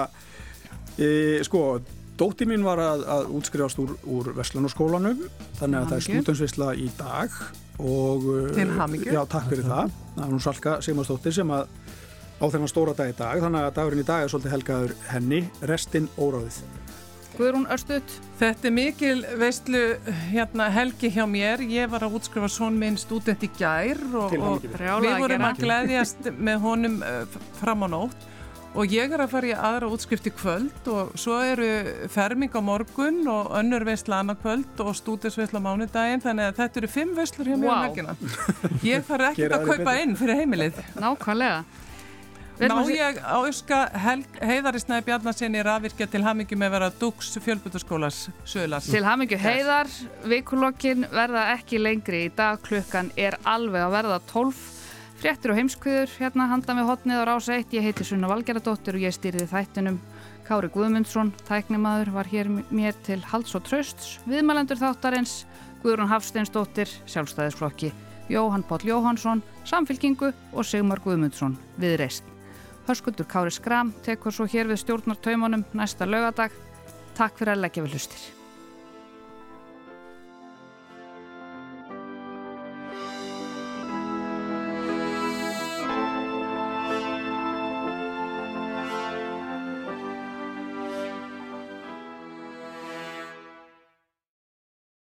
S2: e, sko, dótti mín var að, að útskrifast úr, úr Veslanurskólanum, þannig að það er stúdansvisla í dag og...
S3: Til hamingju.
S2: Já, takk fyrir það. Það er nú Salka Sigmarsdóttir sem að á þennan stóra dag í dag, þannig að dagurinn í dag er svolítið helgaður henni, restinn óráðið.
S1: Guðrún Örstut
S3: Þetta er mikil veistlu hérna, helgi hjá mér. Ég var að útskrifa svon minn student í gær og, og við vorum að gleyðjast með honum uh, fram á nótt. Og ég er að fara í aðra útskrift í kvöld og svo eru ferming á morgun og önnur veistla annað kvöld og stúdisveistla mánudaginn. Þannig að þetta eru fimm veistlur hjá mér wow. um helgina. Ég fara ekkert að kaupa inn fyrir heimilið.
S1: Nákvæmlega
S3: Ná ég á öska heiðari snæði Bjarnarsinni rafirkja til hamingju með vera Dux fjölbutaskólas sögulas.
S1: Til hamingju heiðar, vikulokkin verða ekki lengri í dag, klukkan er alveg að verða 12. Fréttir og heimskviður, hérna handa með hotnið á rása 1, ég heiti Sunna Valgeradóttir og ég stýriði þættinum. Kári Guðmundsson, tæknimaður, var hér mér til hals og trösts, viðmælendur þáttarins, Guðrún Hafsteinsdóttir, sjálfstæðisflokki, Jóhann Póll Jóhansson, Samfylkingu og Sigmar Guðmundsson við reist. Hörskuldur Kári Skram tekur svo hér við stjórnartaumunum næsta lögadag. Takk fyrir að leggja við hlustir.